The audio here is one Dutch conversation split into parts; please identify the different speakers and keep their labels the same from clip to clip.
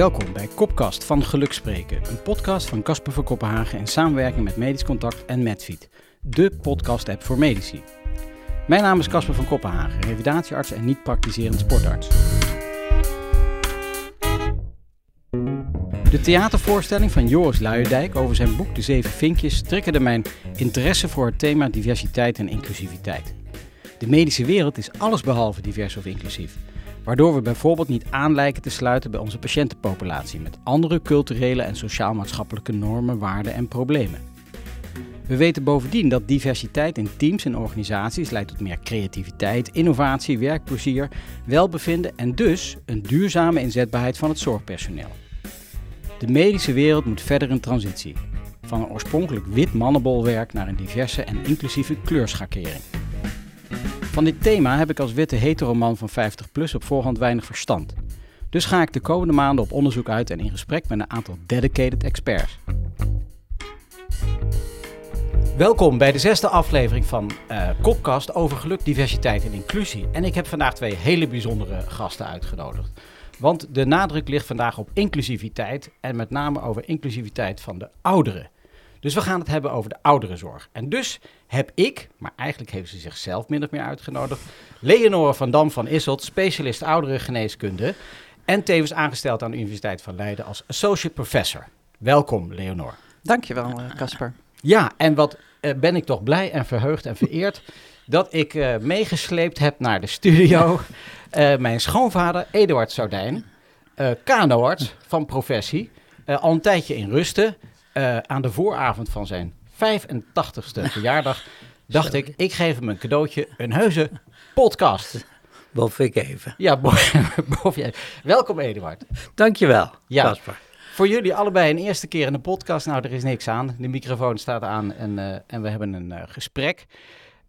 Speaker 1: Welkom bij Kopkast van Geluk Spreken, een podcast van Casper van Kopenhagen in samenwerking met Medisch Contact en Medfeed, de podcast-app voor medici. Mijn naam is Casper van Kopenhagen, revalidatiearts en niet-praktiserend sportarts. De theatervoorstelling van Joris Luijendijk over zijn boek De Zeven Vinkjes triggerde mijn interesse voor het thema diversiteit en inclusiviteit. De medische wereld is allesbehalve divers of inclusief. Waardoor we bijvoorbeeld niet aan lijken te sluiten bij onze patiëntenpopulatie met andere culturele en sociaal-maatschappelijke normen, waarden en problemen. We weten bovendien dat diversiteit in teams en organisaties leidt tot meer creativiteit, innovatie, werkplezier, welbevinden en dus een duurzame inzetbaarheid van het zorgpersoneel. De medische wereld moet verder in transitie. Van een oorspronkelijk wit mannenbolwerk naar een diverse en inclusieve kleurschakering. Van dit thema heb ik als witte heteroman van 50 plus op voorhand weinig verstand. Dus ga ik de komende maanden op onderzoek uit en in gesprek met een aantal dedicated experts. Welkom bij de zesde aflevering van uh, Kopkast over geluk, diversiteit en inclusie. En ik heb vandaag twee hele bijzondere gasten uitgenodigd. Want de nadruk ligt vandaag op inclusiviteit en met name over inclusiviteit van de ouderen. Dus we gaan het hebben over de ouderenzorg. En dus heb ik, maar eigenlijk heeft ze zichzelf min of meer uitgenodigd, Leonore van Dam van Isselt, specialist ouderengeneeskunde en tevens aangesteld aan de Universiteit van Leiden als associate professor. Welkom, Leonore.
Speaker 2: Dankjewel, eh, Casper.
Speaker 1: Ja, en wat uh, ben ik toch blij en verheugd en vereerd dat ik uh, meegesleept heb naar de studio mijn schoonvader Eduard Soudijn, kanoarts van professie, al een tijdje in rusten. Uh, aan de vooravond van zijn 85ste verjaardag dacht ik, ik geef hem een cadeautje, een heuse podcast.
Speaker 3: Bof ik even.
Speaker 1: Ja, bof jij. Welkom Eduard.
Speaker 3: Dankjewel, ja. Kasper.
Speaker 1: Voor jullie allebei een eerste keer in de podcast. Nou, er is niks aan. De microfoon staat aan en, uh, en we hebben een uh, gesprek.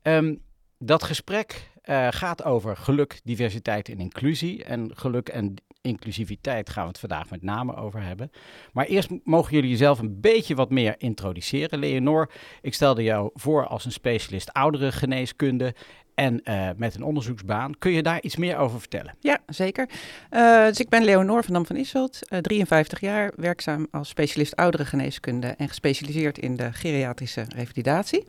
Speaker 1: Um, dat gesprek uh, gaat over geluk, diversiteit en inclusie. En geluk en inclusiviteit gaan we het vandaag met name over hebben. Maar eerst mogen jullie jezelf een beetje wat meer introduceren. Leonor, ik stelde jou voor als een specialist ouderengeneeskunde en uh, met een onderzoeksbaan. Kun je daar iets meer over vertellen?
Speaker 2: Ja, zeker. Uh, dus ik ben Leonor van Dam van Isselt, uh, 53 jaar, werkzaam als specialist ouderengeneeskunde en gespecialiseerd in de geriatrische revalidatie.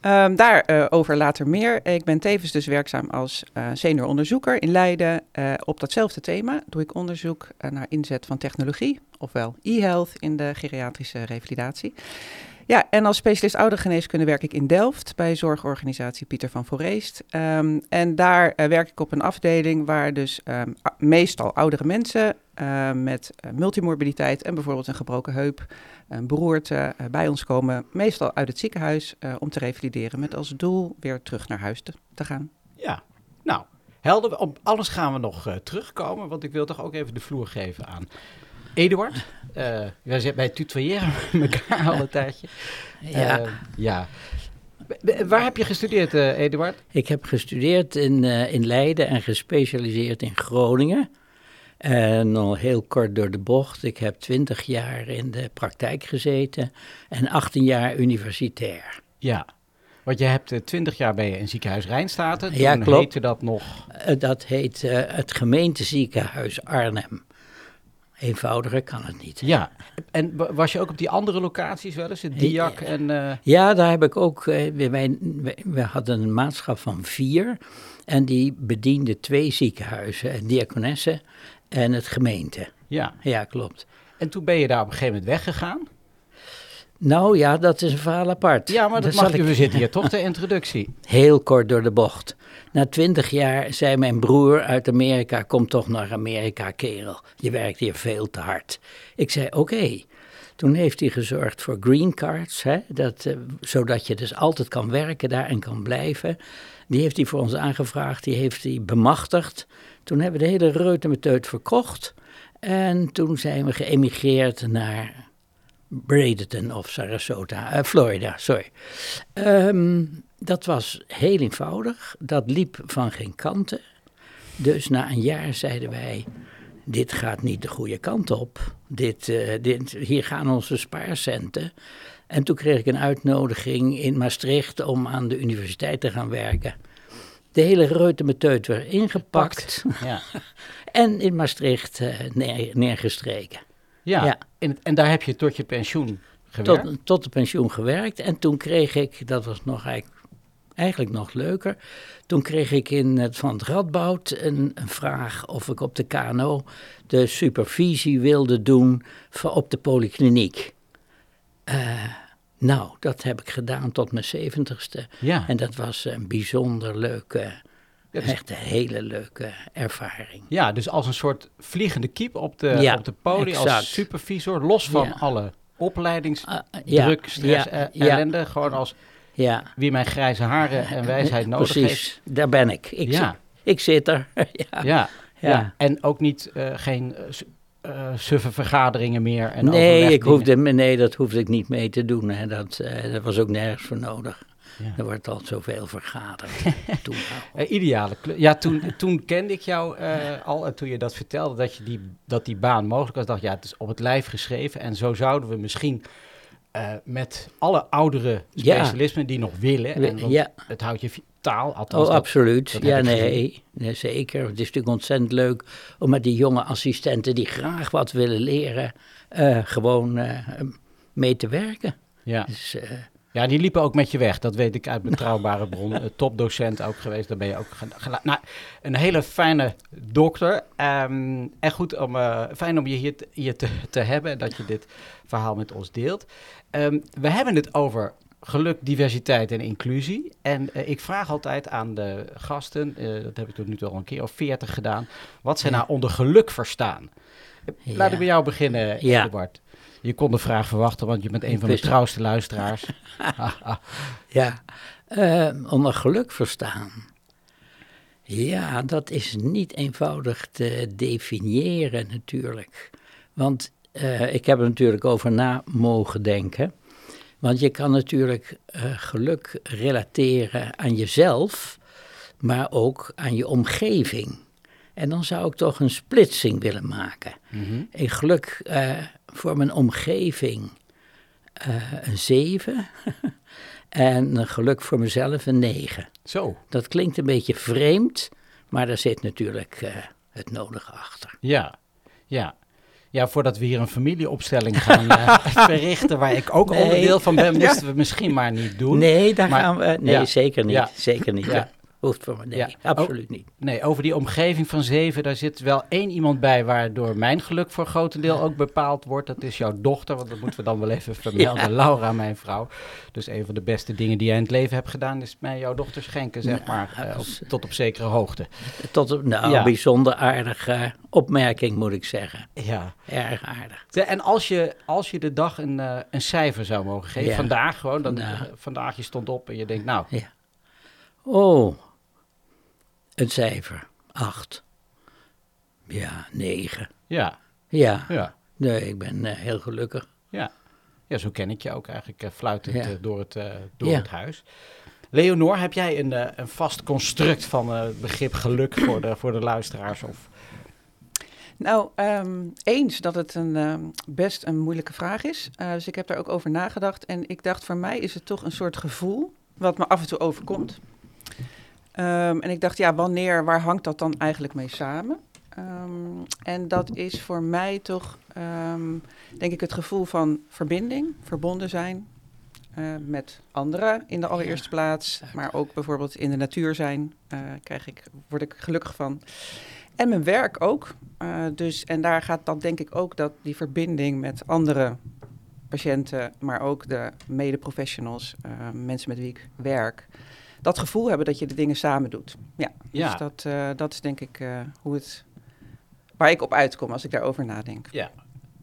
Speaker 2: Um, daarover later meer. Ik ben tevens dus werkzaam als senior onderzoeker in Leiden. op datzelfde thema doe ik onderzoek naar inzet van technologie, ofwel e-health in de geriatrische revalidatie. Ja, en als specialist oudergeneeskunde werk ik in Delft bij zorgorganisatie Pieter van Vooreest. Um, en daar uh, werk ik op een afdeling waar dus um, meestal oudere mensen uh, met uh, multimorbiditeit en bijvoorbeeld een gebroken heup, een beroerte bij ons komen. Meestal uit het ziekenhuis om te revalideren met als doel weer terug naar huis te, te gaan.
Speaker 1: Ja, nou, helder. Op alles gaan we nog terugkomen, want ik wil toch ook even de vloer geven aan Eduard. Uh, wij, wij tutoyeren elkaar al een tijdje.
Speaker 3: Ja.
Speaker 1: Uh, ja. Waar heb je gestudeerd, uh, Eduard?
Speaker 3: Ik heb gestudeerd in, in Leiden en gespecialiseerd in Groningen. En al heel kort door de bocht. Ik heb twintig jaar in de praktijk gezeten en 18 jaar universitair.
Speaker 1: Ja, want je hebt twintig jaar bij je in ziekenhuis Rijnstaten. Toen
Speaker 3: ja, klopt.
Speaker 1: heette dat nog?
Speaker 3: dat heet het gemeenteziekenhuis Arnhem. Eenvoudiger kan het niet.
Speaker 1: Ja, en was je ook op die andere locaties wel eens, het DIAC en... Uh...
Speaker 3: Ja, daar heb ik ook, uh, wij, we hadden een maatschap van vier en die bediende twee ziekenhuizen, het diakonesse en het gemeente.
Speaker 1: Ja.
Speaker 3: Ja, klopt.
Speaker 1: En toen ben je daar op een gegeven moment weggegaan?
Speaker 3: Nou ja, dat is een verhaal apart.
Speaker 1: Ja, maar dat, dat mag ik... we zitten hier toch de introductie.
Speaker 3: Heel kort door de bocht. Na twintig jaar zei mijn broer uit Amerika, kom toch naar Amerika kerel, je werkt hier veel te hard. Ik zei oké. Toen heeft hij gezorgd voor green cards, hè, dat, uh, zodat je dus altijd kan werken daar en kan blijven. Die heeft hij voor ons aangevraagd, die heeft hij bemachtigd. Toen hebben we de hele reutemeteut verkocht. En toen zijn we geëmigreerd naar Bradenton of Sarasota, uh, Florida, sorry. Um, dat was heel eenvoudig, dat liep van geen kanten. Dus na een jaar zeiden wij, dit gaat niet de goede kant op. Dit, uh, dit, hier gaan onze spaarcenten. En toen kreeg ik een uitnodiging in Maastricht om aan de universiteit te gaan werken. de hele reutemeteut weer ingepakt
Speaker 1: Ja.
Speaker 3: en in Maastricht eh, neer- neergestreken.
Speaker 1: Ja.
Speaker 3: Ja.
Speaker 1: En, en daar heb je tot je pensioen gewerkt?
Speaker 3: Tot, tot de pensioen gewerkt. En toen kreeg ik, dat was nog eigenlijk, eigenlijk nog leuker. Toen kreeg ik in het van het Radboud een, een vraag of ik op de KNO de supervisie wilde doen voor op de polykliniek. Eh, nou, dat heb ik gedaan tot mijn zeventigste.
Speaker 1: Ja.
Speaker 3: En dat was een bijzonder leuke,
Speaker 1: Ja, dus-
Speaker 3: echt een hele leuke ervaring.
Speaker 1: Ja, dus als een soort vliegende kiep op de,
Speaker 3: Ja,
Speaker 1: op de
Speaker 3: exact.
Speaker 1: als supervisor, los van
Speaker 3: Ja.
Speaker 1: alle opleidingsdruk,
Speaker 3: Ah, ja,
Speaker 1: stress,
Speaker 3: ja,
Speaker 1: eh, ellende. Gewoon als
Speaker 3: Ja,
Speaker 1: wie mijn grijze haren en wijsheid nodig
Speaker 3: precies.
Speaker 1: heeft.
Speaker 3: Daar ben ik. Ik,
Speaker 1: Ja.
Speaker 3: zit, ik zit er. ja.
Speaker 1: Ja, en ook niet eh, geen eh, su- eh, suffe vergaderingen meer. En
Speaker 3: nee, ik hoefde, nee, dat hoefde ik niet mee te doen. Hè. Dat, eh, dat was ook nergens voor nodig.
Speaker 1: Ja.
Speaker 3: Er wordt al zoveel vergaderd. Toen.
Speaker 1: Eh, ideale kleur. Ja, toen, toen kende ik jou eh, al. En toen je dat vertelde, dat, je die, dat die baan mogelijk was, dacht ik, ja, het is op het lijf geschreven. En zo zouden we misschien eh, met alle oudere
Speaker 3: Ja.
Speaker 1: specialismen die nog willen. En
Speaker 3: Ja.
Speaker 1: Het houdt je vitaal, althans.
Speaker 3: Oh,
Speaker 1: dat-
Speaker 3: absoluut.
Speaker 1: dat
Speaker 3: ja, nee, nee, zeker. Het is natuurlijk ontzettend leuk om met die jonge assistenten die graag wat willen leren, gewoon mee te werken.
Speaker 1: ja.
Speaker 3: Dus,
Speaker 1: ja, die liepen ook met je weg. Dat weet ik uit betrouwbare bron. Eh, topdocent ook geweest. Daar ben je ook gela- Nou, een hele fijne dokter. Ehm, en goed, om, eh, fijn om je hier, te, hier te, te hebben. En dat je dit verhaal met ons deelt. Ehm, we hebben het over geluk, diversiteit en inclusie. En eh, ik vraag altijd aan de gasten, dat heb ik tot nu toe al een keer of veertig gedaan, wat zij nou onder geluk verstaan. Laat
Speaker 3: Ja.
Speaker 1: ik bij jou beginnen,
Speaker 3: Ja.
Speaker 1: Eduard. Je kon de vraag verwachten, want je bent een van de trouwste luisteraars.
Speaker 3: Ja, eh, onder geluk verstaan. Ja, dat is niet eenvoudig te definiëren natuurlijk. Want eh, ik heb er natuurlijk over na mogen denken. Want je kan natuurlijk eh, geluk relateren aan jezelf, maar ook aan je omgeving. En dan zou ik toch een splitsing willen maken.
Speaker 1: Mhm.
Speaker 3: Ik geluk eh, voor mijn omgeving eh, een 7 en een geluk voor mezelf een 9.
Speaker 1: Zo,
Speaker 3: Dat klinkt een beetje vreemd, maar daar zit natuurlijk eh, het nodige achter.
Speaker 1: ja, ja. Ja, voordat we hier een familieopstelling gaan eh, verrichten, waar ik ook
Speaker 3: Nee.
Speaker 1: onderdeel van ben, moesten we misschien maar niet doen.
Speaker 3: Nee, daar
Speaker 1: Maar-
Speaker 3: gaan we. Nee,
Speaker 1: ja,
Speaker 3: zeker niet.
Speaker 1: ja.
Speaker 3: Zeker niet. Hoeft voor me. Nee,
Speaker 1: Ja.
Speaker 3: absoluut niet.
Speaker 1: Nee, over die omgeving van zeven, daar zit wel één iemand bij waardoor mijn geluk voor grotendeel ook bepaald wordt. Dat is jouw dochter, want dat moeten we dan wel even vermelden. Laura, mijn vrouw. Dus een van de beste dingen die jij in het leven hebt gedaan, is mij jouw dochter schenken, zeg maar, eh, op- tot op zekere hoogte.
Speaker 3: Tot een nou,
Speaker 1: Ja.
Speaker 3: bijzonder aardige opmerking, moet ik zeggen.
Speaker 1: Ja.
Speaker 3: Erg aardig.
Speaker 1: En als je, als je de dag een, eh, een cijfer zou mogen geven, vandaag gewoon, dan,
Speaker 3: Vandaag.
Speaker 1: eh, vandaag je stond op en je denkt, nou,
Speaker 3: Oh, een cijfer. Acht. Ja, negen.
Speaker 1: ja,
Speaker 3: Ja,
Speaker 1: ja,
Speaker 3: nee, ik ben eh, heel gelukkig.
Speaker 1: ja. Ja, zo ken ik je ook eigenlijk, eh, fluitend
Speaker 3: Ja.
Speaker 1: eh, door, het, door
Speaker 3: Ja.
Speaker 1: het huis. Leonor, heb jij een, een vast construct van eh, het begrip geluk voor de, voor de luisteraars? Of?
Speaker 2: Nou, ehm, eens dat het een, best een moeilijke vraag is. Eh, dus ik heb daar ook over nagedacht. En ik dacht, voor mij is het toch een soort gevoel wat me af en toe overkomt. Ehm, en ik dacht, ja, wanneer, waar hangt dat dan eigenlijk mee samen? Ehm, en dat is voor mij toch, ehm, denk ik, het gevoel van verbinding, verbonden zijn eh, met anderen in de allereerste plaats. Maar ook bijvoorbeeld in de natuur zijn, eh, krijg ik, word ik gelukkig van. En mijn werk ook. Eh, dus, en daar gaat dan denk ik ook dat die verbinding met andere patiënten, maar ook de mede-professionals, mensen met wie ik werk, dat gevoel hebben dat je de dingen samen doet. Ja,
Speaker 1: Ja.
Speaker 2: dus dat, eh, dat is denk ik eh, hoe het, waar ik op uitkom als ik daarover nadenk.
Speaker 1: Ja.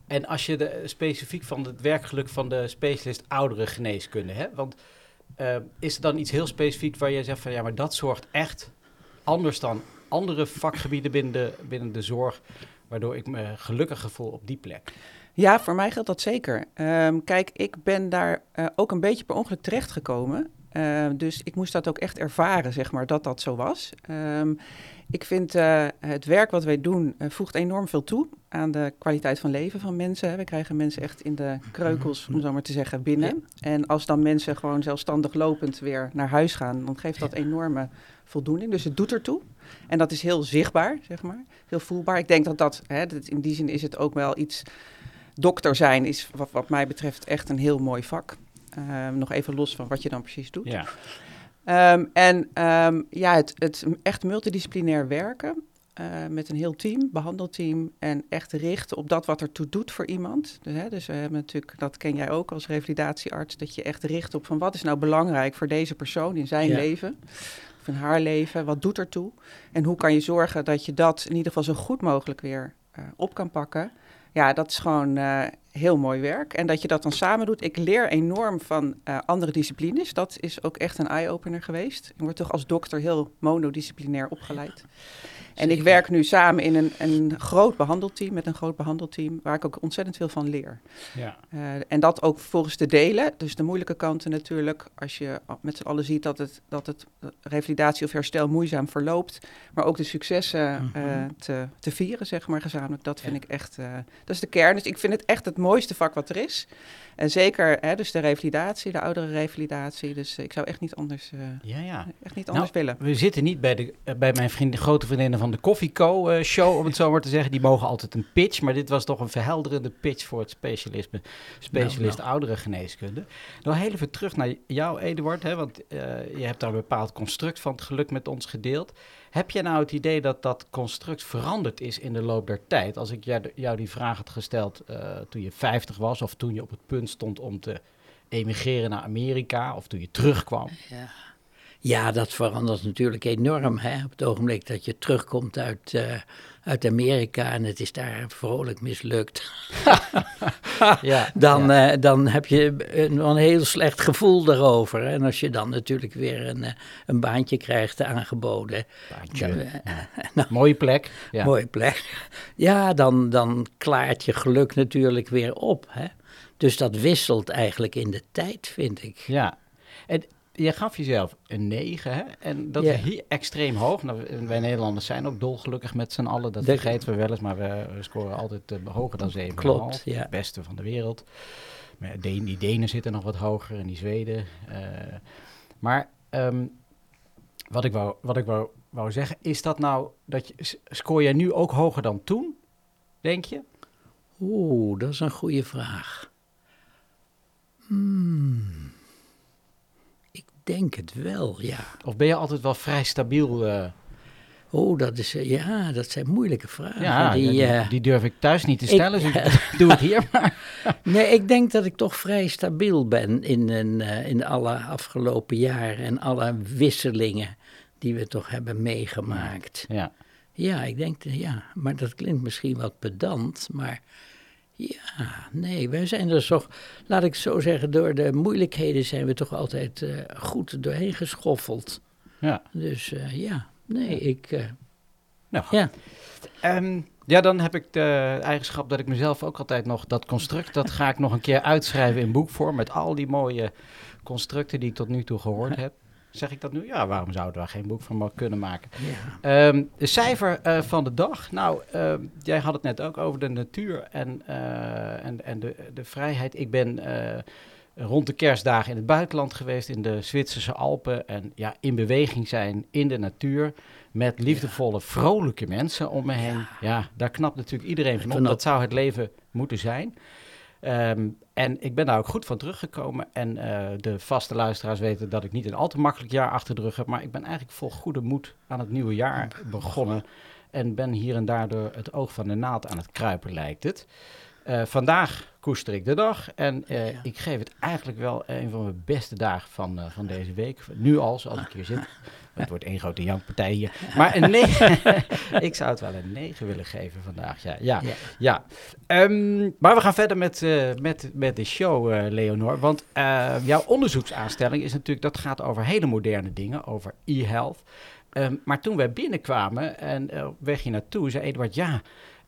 Speaker 1: En als je de, specifiek van het werkgeluk van de specialist oudere geneeskunde hebt, want eh, is er dan iets heel specifiek waar je zegt van ja, maar dat zorgt echt anders dan andere vakgebieden binnen de, binnen de zorg, waardoor ik me gelukkiger voel op die plek?
Speaker 2: Ja, voor mij geldt dat zeker. Ehm, kijk, ik ben daar ook een beetje per ongeluk terechtgekomen. Ehm, dus ik moest dat ook echt ervaren, zeg maar, dat dat zo was. Ehm, Ik vind uh, het werk wat wij doen uh, voegt enorm veel toe aan de kwaliteit van leven van mensen. We krijgen mensen echt in de kreukels, om zo maar te zeggen, binnen. En als dan mensen gewoon zelfstandig lopend weer naar huis gaan, dan geeft dat enorme voldoening. Dus het doet ertoe. En dat is heel zichtbaar, zeg maar. Heel voelbaar. Ik denk dat dat, hè, dat in die zin is het ook wel iets... Dokter zijn is wat, wat mij betreft echt een heel mooi vak. Uh, nog even los van wat je dan precies doet.
Speaker 1: Ja.
Speaker 2: Um, en um, ja, het, het echt multidisciplinair werken uh, met een heel team, behandelteam, en echt richten op dat wat ertoe doet voor iemand. Dus, hè, dus we hebben natuurlijk, dat ken jij ook als revalidatiearts, dat je echt richt op van wat is nou belangrijk voor deze persoon in zijn ja. leven, of in haar leven, wat doet ertoe, en hoe kan je zorgen dat je dat in ieder geval zo goed mogelijk weer uh, op kan pakken. Ja, dat is gewoon uh, heel mooi werk. En dat je dat dan samen doet. Ik leer enorm van uh, andere disciplines. Dat is ook echt een eye-opener geweest. Je wordt toch als dokter heel monodisciplinair opgeleid. En ik werk nu samen in een, een groot behandelteam, met een groot behandelteam, waar ik ook ontzettend veel van leer.
Speaker 1: Ja.
Speaker 2: Uh, en dat ook volgens te delen. Dus de moeilijke kanten natuurlijk, als je met z'n allen ziet dat het, dat het revalidatie of herstel moeizaam verloopt, maar ook de successen mm -hmm. uh, te, te vieren, zeg maar, gezamenlijk. Dat vind ja. ik echt, uh, dat is de kern. Dus ik vind het echt het mooiste vak wat er is. En zeker, hè, dus de revalidatie, de oudere revalidatie. Dus ik zou echt niet anders,
Speaker 1: ja, ja.
Speaker 2: Echt niet anders
Speaker 1: nou,
Speaker 2: willen.
Speaker 1: We zitten niet bij, de, bij mijn vrienden, grote vriendinnen van de Coffee Co uh, show, om het zo maar te zeggen. Die mogen altijd een pitch, maar dit was toch een verhelderende pitch voor het specialisme, specialist nou, nou. oudere geneeskunde. Nou, heel even terug naar jou, Eduard, hè, want uh, je hebt daar een bepaald construct van het geluk met ons gedeeld. Heb je nou het idee dat dat construct veranderd is in de loop der tijd? Als ik jou die vraag had gesteld uh, toen je 50 was of toen je op het punt stond om te emigreren naar Amerika of toen je terugkwam.
Speaker 3: Ja. Ja, dat verandert natuurlijk enorm. Hè? Op het ogenblik dat je terugkomt uit, uh, uit Amerika en het is daar vrolijk mislukt,
Speaker 1: ja,
Speaker 3: dan,
Speaker 1: ja.
Speaker 3: Uh, dan heb je een, een, heel slecht gevoel daarover. En als je dan natuurlijk weer een, een baantje krijgt aangeboden.
Speaker 1: Baantje, dan, uh, nou, mooie plek.
Speaker 3: Mooie plek. Ja, dan, dan klaart je geluk natuurlijk weer op. Hè? Dus dat wisselt eigenlijk in de tijd, vind ik.
Speaker 1: Ja, en je gaf jezelf een 9, hè? En dat is hier extreem hoog. Nou, wij Nederlanders zijn ook dolgelukkig met z'n allen. Dat vergeten we wel eens, maar we, scoren altijd uh, hoger dan 7,5.
Speaker 3: Klopt, ja.
Speaker 1: Het beste van de wereld. Maar die Denen zitten nog wat hoger en die Zweden. Uh, maar um, wat ik, wou, wat ik wou, wou zeggen, is dat nou, dat je, scoor jij nu ook hoger dan toen, denk je?
Speaker 3: Oeh, dat is een goede vraag. Hmm denk het wel, ja.
Speaker 1: Of ben je altijd wel vrij stabiel? Uh...
Speaker 3: Oh, dat, is, uh, ja, dat zijn moeilijke vragen.
Speaker 1: Ja, die, die, uh, die durf ik thuis niet te stellen, ik, dus ik doe het hier maar.
Speaker 3: nee, ik denk dat ik toch vrij stabiel ben in, in, in alle afgelopen jaren en alle wisselingen die we toch hebben meegemaakt.
Speaker 1: Ja,
Speaker 3: ja ik denk, ja, maar dat klinkt misschien wat pedant, maar... Ja, nee, wij zijn er toch, laat ik zo zeggen, door de moeilijkheden zijn we toch altijd uh, goed doorheen geschoffeld.
Speaker 1: Ja.
Speaker 3: Dus uh, ja, nee, ja. ik. Uh,
Speaker 1: nou, ja. Um, ja, dan heb ik de eigenschap dat ik mezelf ook altijd nog dat construct, dat ga ik nog een keer uitschrijven in boekvorm met al die mooie constructen die ik tot nu toe gehoord heb. Zeg ik dat nu? Ja, waarom zouden we daar geen boek van kunnen maken?
Speaker 3: Ja.
Speaker 1: Um, de cijfer uh, van de dag. Nou, uh, jij had het net ook over de natuur en, uh, en, en de, de vrijheid. Ik ben rond de kerstdagen in het buitenland geweest, in de Zwitserse Alpen. En ja, in beweging zijn in de natuur. Met liefdevolle, vrolijke mensen om me heen. Ja, ja daar knapt natuurlijk iedereen van op. Dat zou het leven moeten zijn. Um, en ik ben daar ook goed van teruggekomen. En uh, de vaste luisteraars weten dat ik niet een al te makkelijk jaar achter de rug heb. Maar ik ben eigenlijk vol goede moed aan het nieuwe jaar begonnen. En ben hier en daar door het oog van de naald aan het kruipen, lijkt het. Uh, vandaag koester ik de dag. En uh, ja. ik geef het eigenlijk wel een van mijn beste dagen van, van deze week. Nu al, zoals ik hier zit. Het wordt één grote jankpartij hier. Maar een 9. ik zou het wel een 9 willen geven vandaag. Ja, ja, ja. ja. Um, maar we gaan verder met, uh, met, met de show, uh, Leonor. Want uh, jouw onderzoeksaanstelling is natuurlijk, dat gaat over hele moderne dingen, over e-health. Um, maar toen wij binnenkwamen en weg je naartoe, zei Eduard, ja,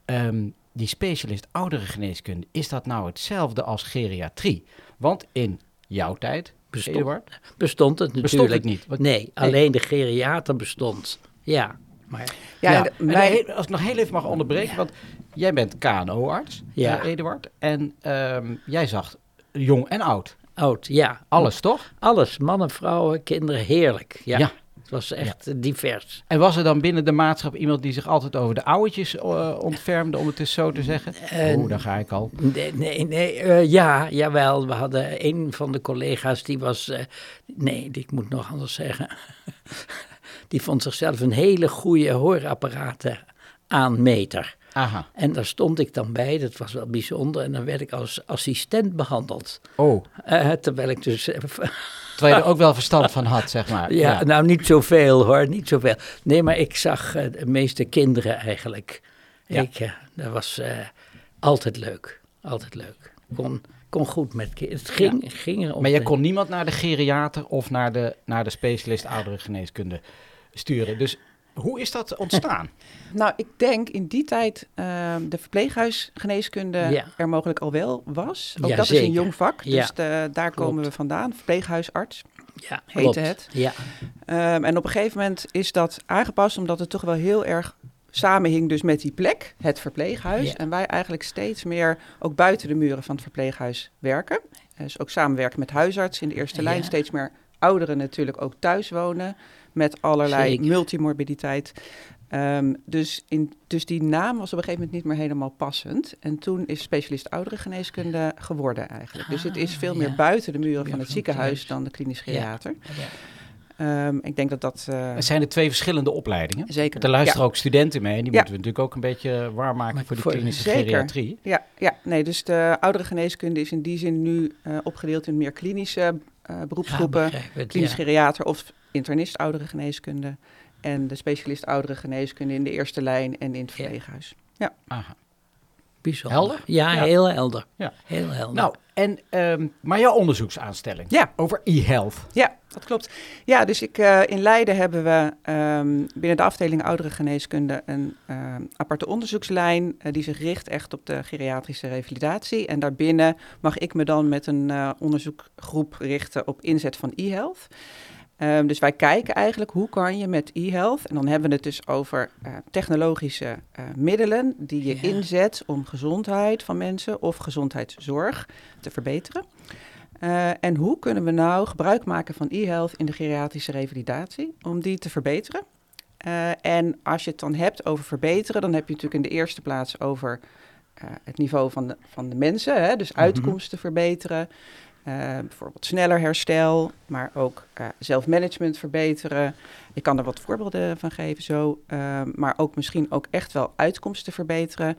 Speaker 1: um, die specialist ouderengeneeskunde, is dat nou hetzelfde als geriatrie? Want in jouw tijd,
Speaker 3: bestond, bestond het natuurlijk
Speaker 1: bestond het niet.
Speaker 3: Wat, nee, alleen de geriater bestond. Ja. Maar
Speaker 2: Ja,
Speaker 1: Ja,
Speaker 2: en
Speaker 1: en als ik nog heel even mag onderbreken, want jij bent KNO-arts,
Speaker 3: Ja.
Speaker 1: eh, Eduard. En ehm, jij zag jong en oud.
Speaker 3: oud, ja.
Speaker 1: Alles, toch?
Speaker 3: Alles, mannen, vrouwen, kinderen, heerlijk. Ja,
Speaker 1: Ja.
Speaker 3: Het was echt eh, divers.
Speaker 1: En was er dan binnen de maatschap iemand die zich altijd over de ouwetjes eh, ontfermde, om het eens zo te zeggen?
Speaker 3: Eh,
Speaker 1: Oeh, daar ga ik al.
Speaker 3: Nee, nee, nee ja, jawel. We hadden een van de collega's die was. nee, ik moet nog anders zeggen. die vond zichzelf een hele goede hoorapparaten aanmeter.
Speaker 1: Aha.
Speaker 3: En daar stond ik dan bij, dat was wel bijzonder. En dan werd ik als assistent behandeld.
Speaker 1: Oh,
Speaker 3: terwijl ik dus.
Speaker 1: Terwijl je er ook wel verstand van had, zeg maar.
Speaker 3: ja, nou niet zoveel hoor, niet zoveel. Nee, maar ik zag eh, de meeste kinderen eigenlijk.
Speaker 1: Ja.
Speaker 3: Ik, eh, dat was eh, altijd leuk, altijd leuk. Kon, kon goed met kinderen. Het ging, ging om.
Speaker 1: Maar
Speaker 3: de-
Speaker 1: kon niemand naar de geriater of naar de, naar de specialist ouderengeneeskunde sturen. Dus hoe is dat ontstaan?
Speaker 2: Nou, ik denk in die tijd ehm, de verpleeghuisgeneeskunde
Speaker 3: Ja.
Speaker 2: er mogelijk al wel was. Ook
Speaker 3: Ja,
Speaker 2: dat is een jong vak, dus
Speaker 3: Ja,
Speaker 2: de- daar komen we vandaan. Verpleeghuisarts
Speaker 3: ja,
Speaker 2: heette
Speaker 3: klopt.
Speaker 2: het.
Speaker 3: Ja,
Speaker 2: Ehm, en op een gegeven moment is dat aangepast omdat het toch wel heel erg samenhing dus met die plek, het verpleeghuis.
Speaker 3: Ja.
Speaker 2: En wij eigenlijk steeds meer ook buiten de muren van het verpleeghuis werken. Dus ook samenwerken met huisarts in de eerste lijn. Steeds meer ouderen natuurlijk ook thuis wonen met allerlei
Speaker 3: Zeker.
Speaker 2: multimorbiditeit. Ehm, dus, in, dus die naam was op een gegeven moment niet meer helemaal passend. En toen is specialist ouderengeneeskunde geworden eigenlijk. dus het is
Speaker 3: Ah,
Speaker 2: veel
Speaker 3: ja.
Speaker 2: meer buiten de muren van het ziekenhuis
Speaker 3: thuis.
Speaker 2: dan de klinisch geriater.
Speaker 3: ja.
Speaker 2: Ehm, ik denk dat dat...
Speaker 1: Het zijn er twee verschillende opleidingen.
Speaker 2: zeker.
Speaker 1: Er luisteren
Speaker 2: Ja.
Speaker 1: ook studenten mee. en Die
Speaker 2: Ja.
Speaker 1: moeten we natuurlijk ook een beetje warm maken
Speaker 3: Maar
Speaker 1: voor de
Speaker 3: voor-
Speaker 1: klinische
Speaker 2: Zeker.
Speaker 1: geriatrie.
Speaker 2: Ja, ja, nee, dus de ouderengeneeskunde is in die zin nu eh, opgedeeld in meer klinische eh, beroepsgroepen.
Speaker 3: Ja,
Speaker 2: klinisch
Speaker 3: ja.
Speaker 2: geriater of internist ouderengeneeskunde. En de specialist ouderengeneeskunde in de eerste lijn en in het
Speaker 3: Ja.
Speaker 2: verpleeghuis.
Speaker 1: Aha.
Speaker 3: Bijzonder.
Speaker 1: Helder?
Speaker 3: Ja,
Speaker 1: Ja.
Speaker 3: heel helder.
Speaker 1: Ja.
Speaker 3: Heel helder.
Speaker 1: Nou, en, ehm, maar jouw onderzoeksaanstelling
Speaker 2: Ja.
Speaker 1: over e-health.
Speaker 2: Ja, dat klopt. Ja, dus ik, eh, in Leiden hebben we ehm, binnen de afdeling ouderengeneeskunde een ehm, aparte onderzoekslijn eh, die zich richt echt op de geriatrische revalidatie. En daarbinnen mag ik me dan met een eh, onderzoekgroep richten op inzet van e-health. Ehm, dus wij kijken eigenlijk hoe kan je met e-health, en dan hebben we het dus over eh, technologische eh, middelen die je
Speaker 3: Ja.
Speaker 2: inzet om gezondheid van mensen of gezondheidszorg te verbeteren. Eh, en hoe kunnen we nou gebruik maken van e-health in de geriatrische revalidatie om die te verbeteren? En als je het dan hebt over verbeteren, dan heb je natuurlijk in de eerste plaats over het niveau van de, van de mensen, hè? dus uitkomsten verbeteren. Eh, bijvoorbeeld sneller herstel, maar ook eh, zelfmanagement verbeteren. Ik kan er wat voorbeelden van geven zo. eh, maar ook misschien ook echt wel uitkomsten verbeteren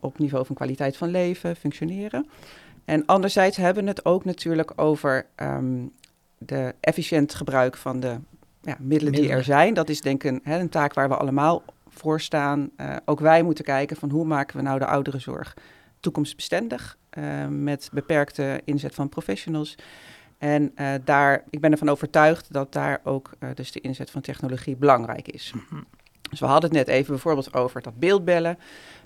Speaker 2: op niveau van kwaliteit van leven, functioneren. En anderzijds hebben we het ook natuurlijk over ehm, de efficiënt gebruik van de ja, middelen, die er zijn. Dat is denk ik een, hè, een taak waar we allemaal voor staan. Ook wij moeten kijken van hoe maken we nou de ouderenzorg toekomstbestendig eh, met beperkte inzet van professionals. En eh, daar, ik ben ervan overtuigd dat daar ook eh, dus de inzet van technologie belangrijk is. Dus we hadden het net even bijvoorbeeld over dat beeldbellen.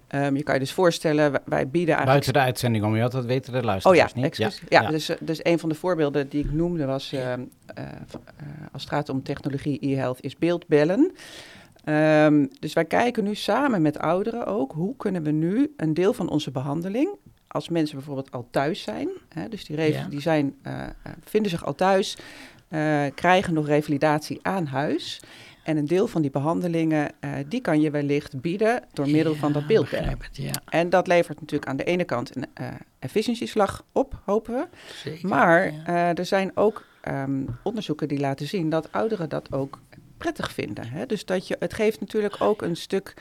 Speaker 2: Ehm, je kan je dus voorstellen, wij- wij bieden eigenlijk
Speaker 1: Buiten de uitzending om je had, dat weten de
Speaker 2: Oh
Speaker 1: luisteraars
Speaker 2: ja,
Speaker 1: niet.
Speaker 2: Ja, Dus, dus een van de voorbeelden die ik noemde was, ehm, eh, eh, als het gaat om technologie e-health, is beeldbellen. Ehm, dus wij kijken nu samen met ouderen ook, hoe kunnen we nu een deel van onze behandeling, als mensen bijvoorbeeld al thuis zijn, hè, dus die,
Speaker 3: Ja.
Speaker 2: die zijn, eh, eh, vinden zich al thuis, eh, krijgen nog revalidatie aan huis. En een deel van die behandelingen, eh, die kan je wellicht bieden door middel van dat
Speaker 3: het, ja,
Speaker 2: En dat levert natuurlijk aan de ene kant een eh efficiëntieslag op, hopen we.
Speaker 3: zeker.
Speaker 2: Maar
Speaker 3: ja.
Speaker 2: er zijn ook ehm, onderzoeken die laten zien dat ouderen dat ook prettig vinden. Hè? Dus dat je, het geeft natuurlijk ook een stuk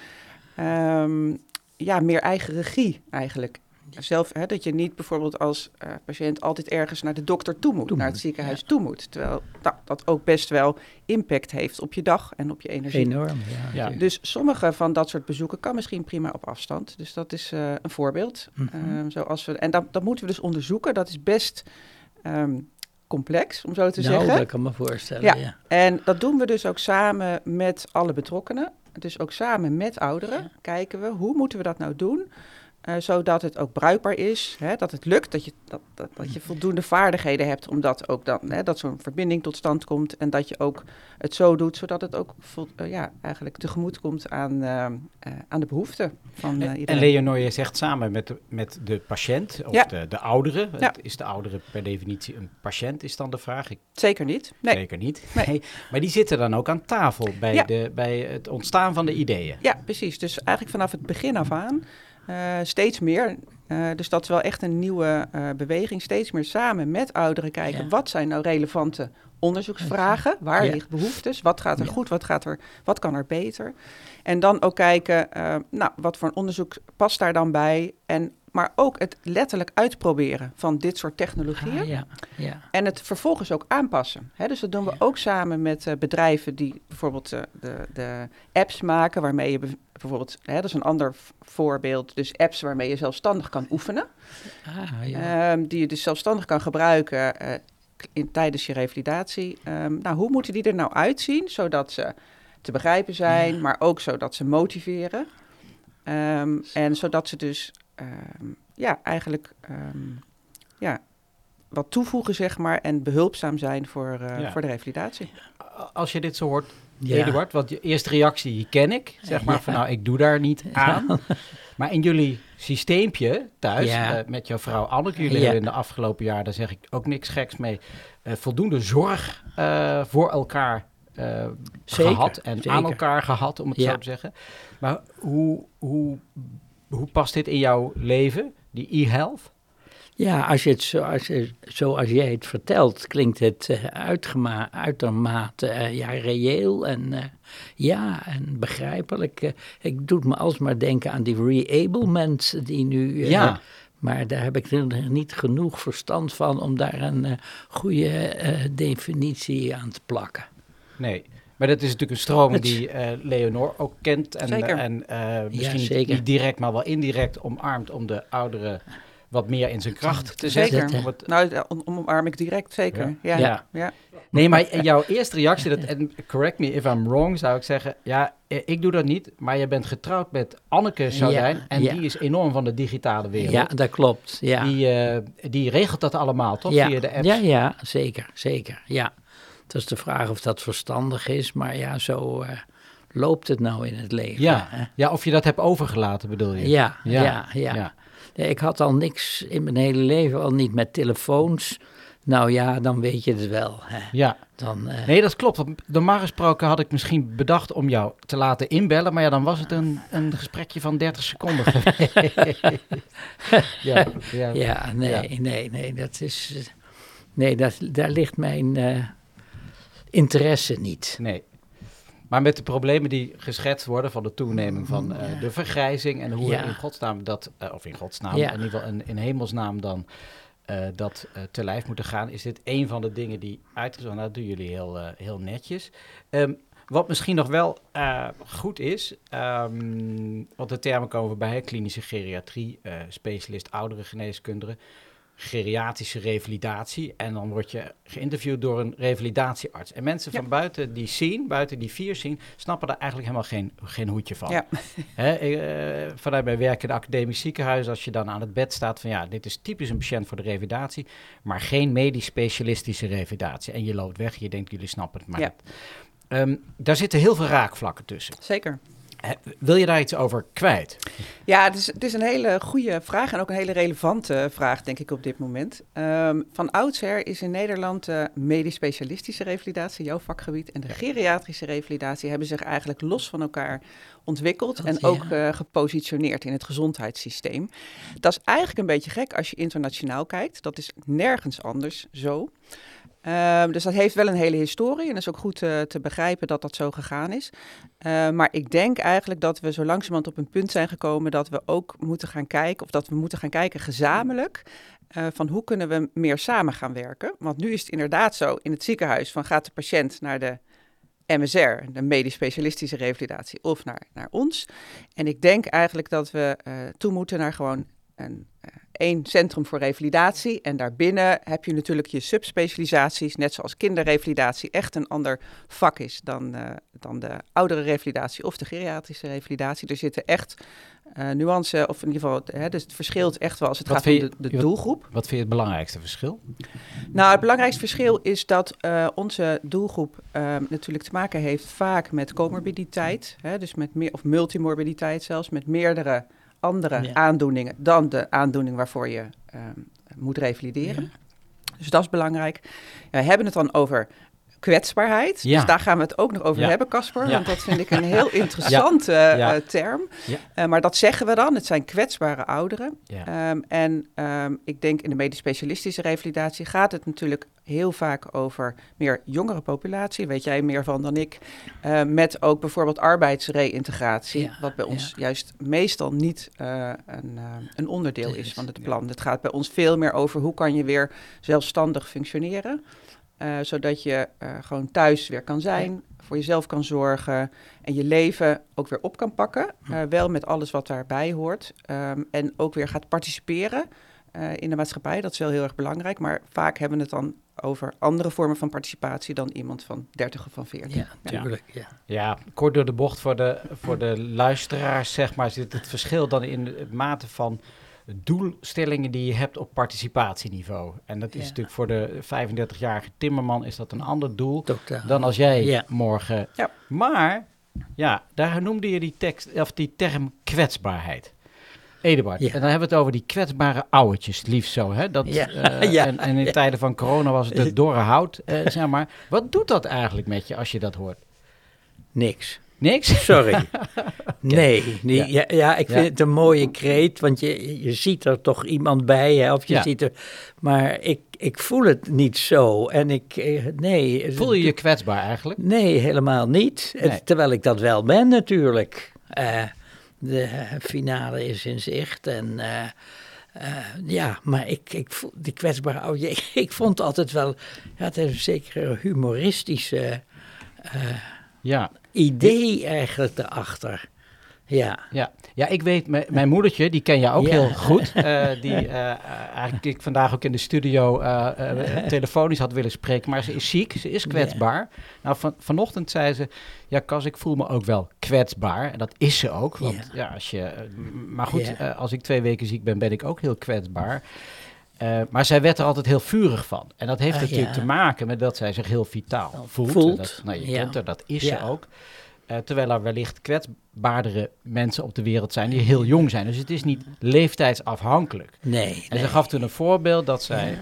Speaker 2: ehm, ja, meer eigen regie eigenlijk. Zelf, hè, dat je niet bijvoorbeeld als eh, patiënt altijd ergens naar de dokter toe moet,
Speaker 3: Toe
Speaker 2: naar
Speaker 3: moet,
Speaker 2: het ziekenhuis toe moet. Terwijl nou, dat ook best wel impact heeft op je dag en op je energie.
Speaker 3: Enorm, ja.
Speaker 2: Dus sommige van dat soort bezoeken kan misschien prima op afstand. Dus dat is eh, een voorbeeld.
Speaker 3: Mhm.
Speaker 2: Ehm, zoals we, en dat, dat moeten we dus onderzoeken. Dat is best ehm, complex, om zo te
Speaker 3: nou,
Speaker 2: zeggen.
Speaker 3: dat kan me voorstellen,
Speaker 2: Ja.
Speaker 3: ja.
Speaker 2: En dat doen we dus ook samen met alle betrokkenen. Dus ook samen met ouderen kijken we hoe moeten we dat nou doen. Eh, zodat het ook bruikbaar is, hè, dat het lukt, dat je, dat, dat, dat je voldoende vaardigheden hebt, omdat ook dan, hè, dat zo'n verbinding tot stand komt en dat je ook het zo doet, zodat het ook vol, uh, ja, eigenlijk tegemoet komt aan, uh, aan de behoeften van
Speaker 1: en,
Speaker 2: iedereen.
Speaker 1: En Leonor, je zegt samen met de, met de patiënt, of
Speaker 2: Ja.
Speaker 1: de, de oudere,
Speaker 2: Ja.
Speaker 1: is de oudere per definitie een patiënt, is dan de vraag? Ik,
Speaker 2: Zeker niet. Nee.
Speaker 1: Zeker niet.
Speaker 2: Nee.
Speaker 1: Maar die zitten dan ook aan tafel bij,
Speaker 2: Ja.
Speaker 1: de, bij het ontstaan van de ideeën.
Speaker 2: Ja, precies. Dus eigenlijk vanaf het begin af aan eh, steeds meer. Eh, dus dat is wel echt een nieuwe eh, beweging. Steeds meer samen met ouderen kijken.
Speaker 3: Ja.
Speaker 2: Wat zijn nou relevante onderzoeksvragen? Waar
Speaker 3: Ja.
Speaker 2: ligt behoeftes? Wat gaat er
Speaker 3: Ja.
Speaker 2: goed? Wat, gaat er, wat kan er beter? En dan ook kijken, nou, wat voor een onderzoek past daar dan bij? En, maar ook het letterlijk uitproberen van dit soort technologieën.
Speaker 3: Ah, ja, ja.
Speaker 2: En het vervolgens ook aanpassen. Hè, dus dat doen we
Speaker 3: Ja.
Speaker 2: ook samen met eh, bedrijven die bijvoorbeeld eh, de, de apps maken, waarmee je bijvoorbeeld, hè, dat is een ander voorbeeld, dus apps waarmee je zelfstandig kan oefenen.
Speaker 3: Ah, ja.
Speaker 2: Ehm, die je dus zelfstandig kan gebruiken eh, in, tijdens je revalidatie. Ehm, nou, hoe moeten die er nou uitzien, zodat ze te begrijpen zijn, maar ook zodat ze motiveren. Ehm, en zodat ze dus ehm, ja, eigenlijk ehm, ja, wat toevoegen, zeg maar, en behulpzaam zijn voor, eh,
Speaker 1: Ja.
Speaker 2: voor de revalidatie.
Speaker 1: Als je dit zo hoort,
Speaker 3: Ja.
Speaker 1: Eduard, want je eerste reactie die ken ik. Zeg maar
Speaker 3: Ja.
Speaker 1: van nou, ik doe daar niet aan. Maar in jullie systeempje thuis,
Speaker 3: Ja.
Speaker 1: eh, met jouw vrouw Anneke, jullie
Speaker 3: Ja.
Speaker 1: hebben in de afgelopen jaar, daar zeg ik ook niks geks mee, eh, voldoende zorg eh, voor elkaar eh,
Speaker 3: Zeker,
Speaker 1: gehad en
Speaker 3: zeker.
Speaker 1: aan elkaar gehad, om het
Speaker 3: Ja.
Speaker 1: zo te zeggen. Maar hoe, hoe, hoe past dit in jouw leven, die e-health?
Speaker 3: Ja, als je het zo, als je, zoals jij het vertelt, klinkt het eh, uitgema- uitermate eh, ja, reëel en eh, ja, en begrijpelijk. Ik doe me alsmaar denken aan die reablement die nu...
Speaker 1: Ja.
Speaker 3: Maar daar heb ik niet genoeg verstand van om daar een goede definitie aan te plakken.
Speaker 1: Nee. Maar dat is natuurlijk een stroming
Speaker 3: Het-
Speaker 1: die eh, Leonor ook kent. En,
Speaker 2: Zeker.
Speaker 1: en eh, misschien
Speaker 3: zeker.
Speaker 1: niet direct, maar wel indirect omarmt om de ouderen wat meer in zijn kracht te zetten.
Speaker 2: Zeker.
Speaker 1: Om het-
Speaker 2: Nou, om, omarm ik direct, zeker. Ja.
Speaker 1: Ja.
Speaker 2: Ja.
Speaker 1: Nee, maar jouw eerste reactie, dat, en correct me if I'm wrong, zou ik zeggen. Ja, eh, ik doe dat niet, maar je bent getrouwd met Anneke Saudijn.
Speaker 3: Ja,
Speaker 1: en
Speaker 3: ja.
Speaker 1: die is enorm van de digitale wereld.
Speaker 3: Ja, dat klopt. Ja.
Speaker 1: Die, eh, die regelt dat allemaal, toch?
Speaker 3: ja.
Speaker 1: Via de apps.
Speaker 3: Ja, ja, zeker, zeker. Ja. Het is de vraag of dat verstandig is, maar ja, zo eh, loopt het nou in het leven.
Speaker 1: Ja.
Speaker 3: hè.
Speaker 1: ja, of je dat hebt overgelaten, bedoel je?
Speaker 3: Ja,
Speaker 1: Ja,
Speaker 3: ja, ja.
Speaker 1: ja.
Speaker 3: Nee, Ik had al niks in mijn hele leven, al niet met telefoons. Nou ja, dan weet je het wel. Hè.
Speaker 1: Ja.
Speaker 3: Dan, eh,
Speaker 1: Nee, dat klopt. Normaal gesproken had ik misschien bedacht om jou te laten inbellen, maar ja, dan was het een, een gesprekje van 30 seconden. ja, ja.
Speaker 3: Ja, nee, nee, nee, dat is. Nee, dat, daar ligt mijn eh, interesse niet.
Speaker 1: Nee. Maar met de problemen die geschetst worden van de toeneming van eh,
Speaker 3: Ja.
Speaker 1: de vergrijzing en hoe
Speaker 3: Ja.
Speaker 1: in godsnaam dat, eh, of in godsnaam,
Speaker 3: Ja.
Speaker 1: in ieder geval in, in hemelsnaam dan eh, dat te lijf moeten gaan, is dit een van de dingen die uitgezocht Nou, dat doen jullie heel, heel netjes. Ehm, wat misschien nog wel goed is, ehm, want de termen komen voorbij, hè, klinische geriatrie, eh, specialist ouderengeneeskunde, geriatrische revalidatie. En dan word je geïnterviewd door een revalidatiearts. En mensen van buiten die zien, buiten die vier zien, snappen daar eigenlijk helemaal geen, geen hoedje van.
Speaker 2: Ja.
Speaker 1: Eh, vanuit mijn werk in het academisch ziekenhuis, als je dan aan het bed staat van ja, dit is typisch een patiënt voor de revalidatie, maar geen medisch specialistische revalidatie. En je loopt weg, je denkt jullie snappen het maar
Speaker 2: Ja.
Speaker 1: Ehm, daar zitten heel veel raakvlakken tussen.
Speaker 2: Zeker.
Speaker 1: Wil je daar iets over kwijt?
Speaker 2: Ja, het is, het is een hele goede vraag en ook een hele relevante vraag, denk ik, op dit moment. Ehm, van oudsher is in Nederland de medisch specialistische revalidatie, jouw vakgebied, en de geriatrische revalidatie hebben zich eigenlijk los van elkaar ontwikkeld
Speaker 3: Dat,
Speaker 2: en
Speaker 3: ja.
Speaker 2: ook eh, gepositioneerd in het gezondheidssysteem. Dat is eigenlijk een beetje gek als je internationaal kijkt. Dat is nergens anders zo. Ehm, dus dat heeft wel een hele historie en is ook goed eh, te begrijpen dat dat zo gegaan is. Uh, maar ik denk eigenlijk dat we zo langzamerhand op een punt zijn gekomen dat we ook moeten gaan kijken, of dat we moeten gaan kijken gezamenlijk, uh, van hoe kunnen we meer samen gaan werken. Want nu is het inderdaad zo in het ziekenhuis van gaat de patiënt naar de MSR, de medisch specialistische revalidatie, of naar, naar ons. En ik denk eigenlijk dat we uh, toe moeten naar gewoon een één centrum voor revalidatie. En daarbinnen heb je natuurlijk je subspecialisaties, net zoals kinderrevalidatie echt een ander vak is dan, uh, dan de oudere revalidatie of de geriatrische revalidatie. Er zitten echt uh, nuance, of in ieder geval, hè, dus het verschilt echt wel als het gaat om de, de doelgroep.
Speaker 1: Wat, vind je het belangrijkste verschil?
Speaker 2: Nou, het belangrijkste verschil is dat uh, onze doelgroep natuurlijk te maken heeft vaak met comorbiditeit, hè, dus met meer, of multimorbiditeit zelfs, met meerdere andere aandoeningen dan de aandoening waarvoor je uh, moet revalideren. Dus dat is belangrijk. we hebben het dan over kwetsbaarheid. Ja. Dus daar gaan we het ook nog over hebben, Casper. Want dat vind ik een heel interessante uh, term. Uh, maar dat zeggen we dan. Het zijn kwetsbare ouderen. Um, en um, ik denk in de medisch specialistische revalidatie gaat het natuurlijk heel vaak over meer jongere populatie. Weet jij meer van dan ik. Uh, met ook bijvoorbeeld arbeidsreïntegratie. wat bij ons juist meestal niet een, een, onderdeel is van het plan. Het gaat bij ons veel meer over hoe kan je weer zelfstandig functioneren. Uh, zodat je uh, gewoon thuis weer kan zijn, voor jezelf kan zorgen en je leven ook weer op kan pakken. Uh, wel met alles wat daarbij hoort. Um, en ook weer gaat participeren in de maatschappij. Dat is wel heel erg belangrijk. Maar vaak hebben we het dan over andere vormen van participatie dan iemand van 30 of van 40.
Speaker 3: Ja, natuurlijk. Ja.
Speaker 1: ja, kort door de bocht voor de, voor de luisteraars, zeg maar, zit het verschil dan in de mate van doelstellingen die je hebt op participatieniveau. En dat is natuurlijk voor de 35-jarige timmerman is dat een ander doel dan als jij morgen. Ja. Maar ja, daar noemde je die tekst of die term kwetsbaarheid. Eduard, en dan hebben we het over die kwetsbare ouwetjes, liefst zo. Hè? Dat, ja. Uh, en, en, in tijden van corona was het het dorre hout, uh, zeg maar. Wat doet dat eigenlijk met je als je dat hoort?
Speaker 3: Niks.
Speaker 1: Niks?
Speaker 3: Sorry. nee, nee ja. ja. ik vind het een mooie kreet, want je, je ziet er toch iemand bij, hè, of je ziet er... Maar ik, ik voel het niet zo en ik, eh, nee.
Speaker 1: Voel je je kwetsbaar eigenlijk?
Speaker 3: Nee, helemaal niet. Terwijl ik dat wel ben natuurlijk. Uh, de finale is in zicht en... Uh, uh, ja, maar ik, ik voel die kwetsbare oh, ik, ik vond altijd wel, ja, het is een zekere humoristische uh, ja idee eigenlijk erachter. Ja.
Speaker 1: ja. Ja, ik weet, mijn moedertje, die ken je ook heel goed. Uh, die uh, eigenlijk ik vandaag ook in de studio uh, telefonisch had willen spreken. Maar ze is ziek, ze is kwetsbaar. Nou, van, vanochtend zei ze, ja Cas, ik voel me ook wel kwetsbaar. En dat is ze ook. Want ja, als je... Maar goed, als ik twee weken ziek ben, ben ik ook heel kwetsbaar. Uh, maar zij werd er altijd heel vurig van. En dat heeft uh, natuurlijk ja. te maken met dat zij zich heel vitaal voelt.
Speaker 3: voelt.
Speaker 1: Dat, nou, je ja. kent haar, dat is ja. ze ook. Uh, terwijl er wellicht kwetsbaardere mensen op de wereld zijn die heel jong zijn. Dus het is niet leeftijdsafhankelijk.
Speaker 3: Nee.
Speaker 1: En
Speaker 3: nee.
Speaker 1: ze gaf toen een voorbeeld dat zij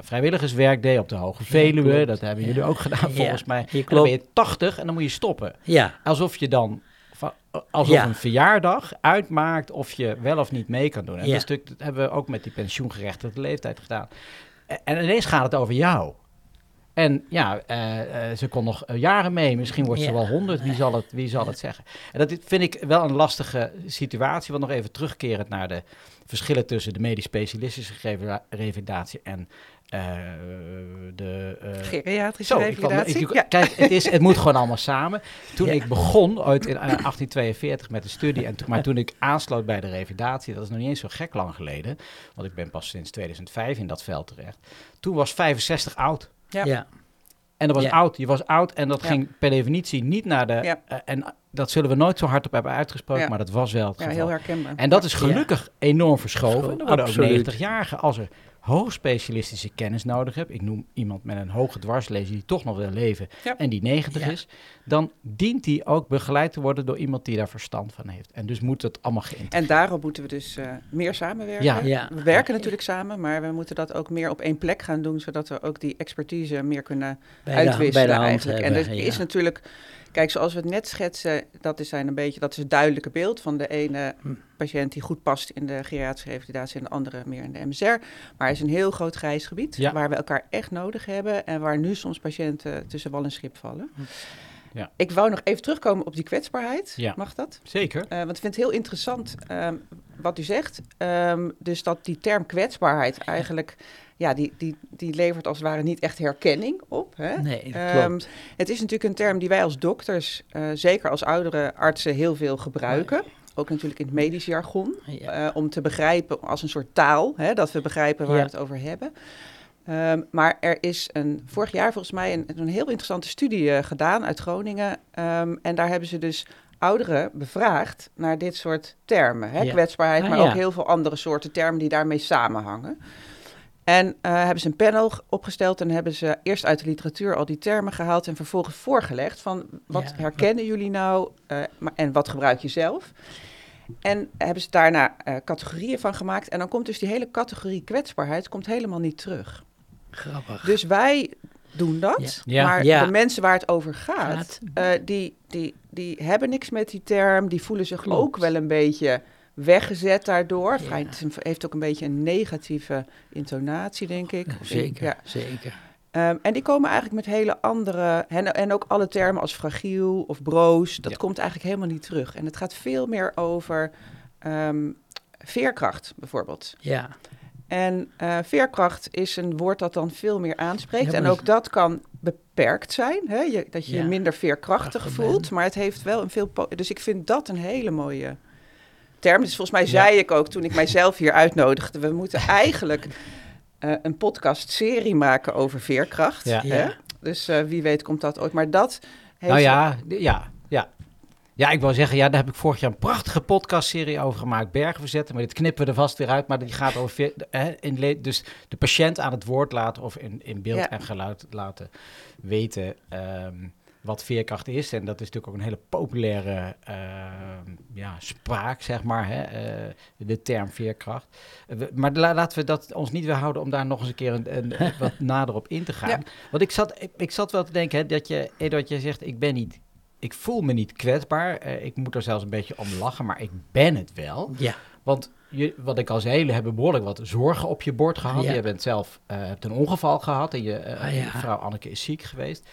Speaker 1: vrijwilligerswerk deed op de Hoge Veluwe. dat hebben jullie ook gedaan volgens mij. En dan ben je 80 en dan moet je stoppen.
Speaker 3: Ja.
Speaker 1: Alsof je dan alsof ja. een verjaardag uitmaakt of je wel of niet mee kan doen. En ja. dat, dat, hebben we ook met die pensioengerechtigde leeftijd gedaan. En ineens gaat het over jou. En ja, uh, uh, ze kon nog jaren mee. Misschien wordt ze ja. wel honderd. Wie zal het, wie zal het zeggen? En dat vind ik wel een lastige situatie. Want nog even terugkerend naar de verschillen tussen de medisch specialistische revalidatie en uh, de...
Speaker 2: Geriatrische revalidatie?
Speaker 1: Ik, ja. Kijk, het, is, het moet gewoon allemaal samen. Toen ja. ik begon, ooit in uh, 1842 met de studie, en to, maar toen ik aansloot bij de revalidatie, dat is nog niet eens zo gek lang geleden, want ik ben pas sinds 2005 in dat veld terecht, toen was 65 oud.
Speaker 3: Ja. ja.
Speaker 1: En dat was oud, je was oud en dat ging per definitie niet naar de... en dat zullen we nooit zo hard op hebben uitgesproken, maar dat was wel het
Speaker 2: geval. Heel herkenbaar.
Speaker 1: En dat is gelukkig enorm verschoven. Er worden ook 90-jarigen, als er hoogspecialistische kennis nodig heb, ik noem iemand met een hoge dwarslezing die toch nog wil leven ja. en die 90 ja. is, dan dient die ook begeleid te worden door iemand die daar verstand van heeft. En dus moet het allemaal geïntegreerd
Speaker 2: En daarom moeten we dus uh, meer samenwerken.
Speaker 3: Ja. ja.
Speaker 2: We werken natuurlijk samen, maar we moeten dat ook meer op één plek gaan doen, zodat we ook die expertise meer kunnen
Speaker 3: bij
Speaker 2: uitwisselen
Speaker 3: de, bij de
Speaker 2: eigenlijk.
Speaker 3: Hebben,
Speaker 2: en er is natuurlijk Kijk, zoals we het net schetsen, dat is een beetje dat is het duidelijke beeld van de ene hm. patiënt die goed past in de geriatrische revalidatie en de andere meer in de MSR. Maar het is een heel groot grijs gebied ja. waar we elkaar echt nodig hebben en waar nu soms patiënten tussen wal en schip vallen. Hm. Ja. Ik wou nog even terugkomen op die kwetsbaarheid.
Speaker 1: Ja.
Speaker 2: Mag dat?
Speaker 1: Zeker.
Speaker 2: Uh, want ik vind het heel interessant um, wat u zegt. Um, dus dat die term kwetsbaarheid eigenlijk ja, die, die, die levert als het ware niet echt herkenning op. Hè?
Speaker 3: Nee, dat klopt. Um,
Speaker 2: het is natuurlijk een term die wij als dokters, uh, zeker als oudere artsen, heel veel gebruiken. ook natuurlijk in het medisch jargon,
Speaker 3: Ja.
Speaker 2: eh, om te begrijpen als een soort taal, hè, dat we begrijpen waar
Speaker 3: Ja.
Speaker 2: we het over hebben. Ehm, maar er is een, vorig jaar volgens mij een, een heel interessante studie eh, gedaan uit Groningen. Ehm, en daar hebben ze dus ouderen bevraagd naar dit soort termen. Hè?
Speaker 3: Ja.
Speaker 2: Kwetsbaarheid,
Speaker 3: Ah,
Speaker 2: maar ook heel veel andere soorten termen die daarmee samenhangen. En eh, hebben ze een panel opgesteld en hebben ze eerst uit de literatuur al die termen gehaald en vervolgens voorgelegd van wat
Speaker 3: Ja,
Speaker 2: herkennen jullie nou eh, maar, en wat gebruik je zelf. En hebben ze daarna eh, categorieën van gemaakt en dan komt dus die hele categorie kwetsbaarheid komt helemaal niet terug.
Speaker 3: Grappig.
Speaker 2: Dus wij doen dat,
Speaker 1: Ja. Ja.
Speaker 2: maar
Speaker 3: Ja.
Speaker 2: de mensen waar het over gaat,
Speaker 3: Gaat.
Speaker 2: eh, die, die, die hebben niks met die term, die voelen zich
Speaker 3: Klopt.
Speaker 2: ook wel een beetje weggezet daardoor.
Speaker 3: Ja.
Speaker 2: Het heeft ook een beetje een negatieve intonatie, denk ik.
Speaker 3: Zeker,
Speaker 2: Ja.
Speaker 3: zeker.
Speaker 2: Ehm, en die komen eigenlijk met hele andere... En, en ook alle termen als fragiel of broos, dat
Speaker 1: Ja.
Speaker 2: komt eigenlijk helemaal niet terug. En het gaat veel meer over ehm, veerkracht, bijvoorbeeld.
Speaker 3: Ja,
Speaker 2: En eh, veerkracht is een woord dat dan veel meer aanspreekt.
Speaker 3: Ja,
Speaker 2: en ook dat kan beperkt zijn. Hè? Je, dat je je minder veerkrachtig
Speaker 3: Krachtig
Speaker 2: voelt. Maar het heeft wel een veel... Dus ik vind dat een hele mooie term. Dus volgens mij
Speaker 1: Ja.
Speaker 2: zei ik ook toen ik mijzelf hier uitnodigde... we moeten eigenlijk eh, een podcast-serie maken over veerkracht.
Speaker 1: Ja.
Speaker 2: Hè? Dus eh, wie weet komt dat ooit. Maar dat heeft...
Speaker 1: Nou ja, ja, ja. Ja, ik wou zeggen, ja, daar heb ik vorig jaar een prachtige podcastserie over gemaakt. Bergen verzetten, maar dit knippen we er vast weer uit. Maar die gaat over, hè, in dus de patiënt aan het woord laten of in, in beeld
Speaker 2: Ja.
Speaker 1: en geluid laten weten ehm, wat veerkracht is. En dat is natuurlijk ook een hele populaire ehm, ja, spraak, zeg maar, hè, eh, de term veerkracht. Eh, we- maar la- laten we dat ons niet weerhouden om daar nog eens een keer een, een, wat nader op in te gaan.
Speaker 2: Ja.
Speaker 1: Want ik zat, ik, ik zat wel te denken, hè, dat je, Eduard, je zegt, ik ben niet ik voel me niet kwetsbaar. Eh, ik moet er zelfs een beetje om lachen, maar ik ben het wel.
Speaker 3: ja,
Speaker 1: Want je, wat ik al zei, jullie hebben behoorlijk wat zorgen op je bord gehad.
Speaker 3: Ja.
Speaker 1: Je bent zelf eh, hebt een ongeval gehad en je, eh,
Speaker 3: Ah, ja.
Speaker 1: je vrouw Anneke is ziek geweest.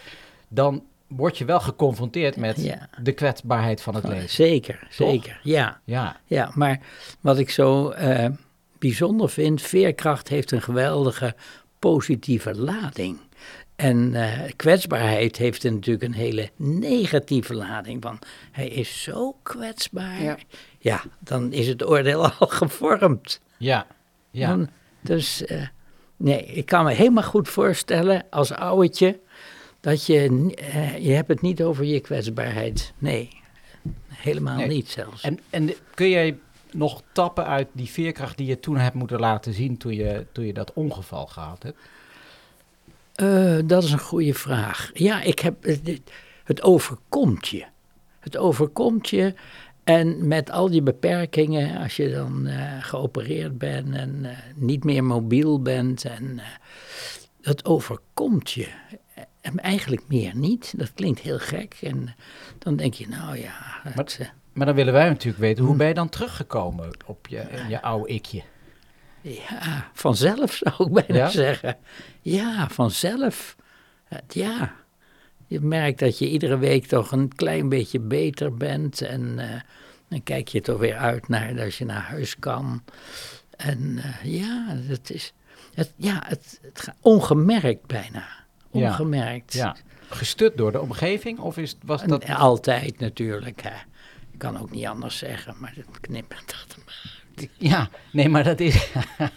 Speaker 1: Dan word je wel geconfronteerd met
Speaker 3: ja.
Speaker 1: de kwetsbaarheid van het leven.
Speaker 3: Zeker, zeker. Ja,
Speaker 1: Ja,
Speaker 3: ja, maar wat ik zo eh, bijzonder vind, veerkracht heeft een geweldige positieve lading. En eh, kwetsbaarheid heeft natuurlijk een hele negatieve lading. Van hij is zo kwetsbaar.
Speaker 2: Ja.
Speaker 3: Ja, dan is het oordeel al gevormd.
Speaker 1: ja, ja.
Speaker 3: Dan- dus eh, nee, ik kan me helemaal goed voorstellen als ouwetje dat je, eh, je hebt het niet over je kwetsbaarheid. Nee, helemaal
Speaker 1: Nee.
Speaker 3: niet zelfs.
Speaker 1: En, en kun jij nog tappen uit die veerkracht die je toen hebt moeten laten zien toen je, toen je dat ongeval gehad hebt?
Speaker 3: Eh, dat is een goede vraag. Ja, ik heb, het- het- het overkomt je. Het overkomt je en met al die beperkingen, als je dan eh, geopereerd bent en eh, niet meer mobiel bent, en eh, dat overkomt je. En eigenlijk meer niet. Dat klinkt heel gek. En dan denk je, nou ja. het, eh,
Speaker 1: Maar dan willen wij natuurlijk weten, hoe
Speaker 3: Hm.
Speaker 1: ben je dan teruggekomen op je, je oude ikje?
Speaker 3: Ja, vanzelf zou ik bijna
Speaker 1: Ja?
Speaker 3: zeggen. Ja, vanzelf. Ja. Je merkt dat je iedere week toch een klein beetje beter bent. En eh, dan kijk je toch weer uit naar dat je naar huis kan. En eh, ja, het is. Het, ja, het, het gaat ongemerkt bijna. Ongemerkt.
Speaker 1: Ja. Gestut door de omgeving? Of is, was dat...
Speaker 3: Altijd natuurlijk. Hè. Ik kan ook niet anders zeggen, maar dat knippen dat maar.
Speaker 1: Ja, nee, maar dat is...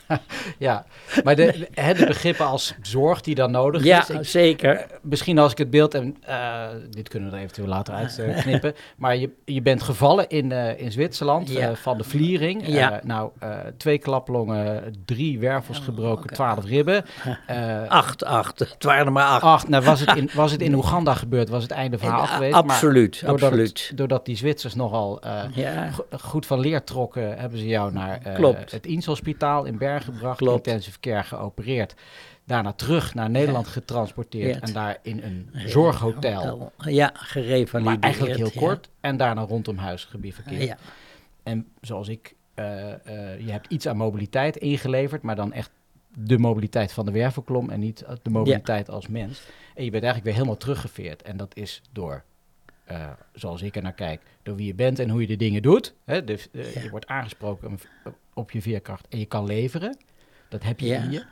Speaker 1: ja, maar de, hè, de begrippen als zorg die dan nodig
Speaker 3: Ja,
Speaker 1: is... ik-
Speaker 3: zeker.
Speaker 1: eh, misschien als ik het beeld... En, eh, dit kunnen we er eventueel later uitknippen. maar je, je bent gevallen in, eh, in Zwitserland
Speaker 3: Ja.
Speaker 1: eh, van de vliering.
Speaker 3: Ja.
Speaker 1: Eh, nou, eh, twee klaplongen, drie wervels
Speaker 3: Oh,
Speaker 1: gebroken,
Speaker 3: oké.
Speaker 1: twaalf ribben. Eh,
Speaker 3: Acht, acht. Het waren er maar acht.
Speaker 1: acht, nou, was, het in, was het in Oeganda gebeurd, was het einde verhaal
Speaker 3: Eh,
Speaker 1: geweest.
Speaker 3: absoluut,
Speaker 1: maar doordat,
Speaker 3: absoluut.
Speaker 1: Doordat die Zwitsers nogal eh,
Speaker 3: Ja,
Speaker 1: go- goed van leer trokken, hebben ze jou naar
Speaker 3: Klopt.
Speaker 1: het Inshospitaal in Bergen gebracht,
Speaker 3: Klopt.
Speaker 1: intensive care geopereerd. Daarna terug naar Nederland getransporteerd en daar in een zorghotel,
Speaker 3: Ja, gerevalideerd.
Speaker 1: maar eigenlijk heel
Speaker 3: ja.
Speaker 1: kort. En daarna rondom huisgebied verkeerd.
Speaker 3: Ja,
Speaker 1: En zoals ik, eh, eh, je hebt iets aan mobiliteit ingeleverd, maar dan echt de mobiliteit van de wervelklom en niet de mobiliteit als mens. En je bent eigenlijk weer helemaal teruggeveerd. En dat is door, eh, zoals ik er naar kijk, door wie je bent en hoe je de dingen doet. Hè? Dus, eh,
Speaker 3: Ja.
Speaker 1: Je wordt aangesproken op je veerkracht en je kan leveren. Dat heb je
Speaker 3: Ja.
Speaker 1: in je.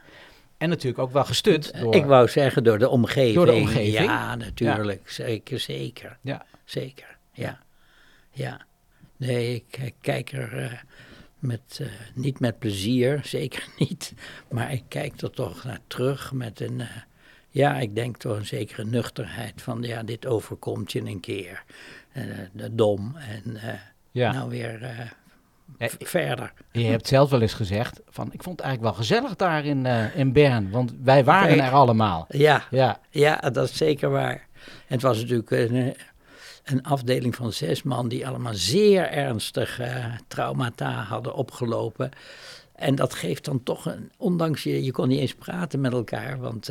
Speaker 1: En natuurlijk ook wel gestut door...
Speaker 3: Ik wou zeggen door de omgeving.
Speaker 1: Door de omgeving?
Speaker 3: Ja, natuurlijk. Zeker, zeker.
Speaker 1: Ja.
Speaker 3: Zeker, ja. Ja. Nee, ik, ik kijk er eh, met, eh, niet met plezier, zeker niet. Maar ik kijk er toch naar terug met een, eh, ja, ik denk toch een zekere nuchterheid van, ja, dit overkomt je een keer. Eh, de dom en eh,
Speaker 1: Ja.
Speaker 3: nou weer eh, verder.
Speaker 1: Je hebt zelf wel eens gezegd van, ik vond het eigenlijk wel gezellig daar in, in Bern, want wij waren er allemaal.
Speaker 3: Ja,
Speaker 1: Ja,
Speaker 3: ja, dat is zeker waar. En het was natuurlijk een, een afdeling van zes man die allemaal zeer ernstig eh, traumata hadden opgelopen. En dat geeft dan toch een, ondanks je, je kon niet eens praten met elkaar, want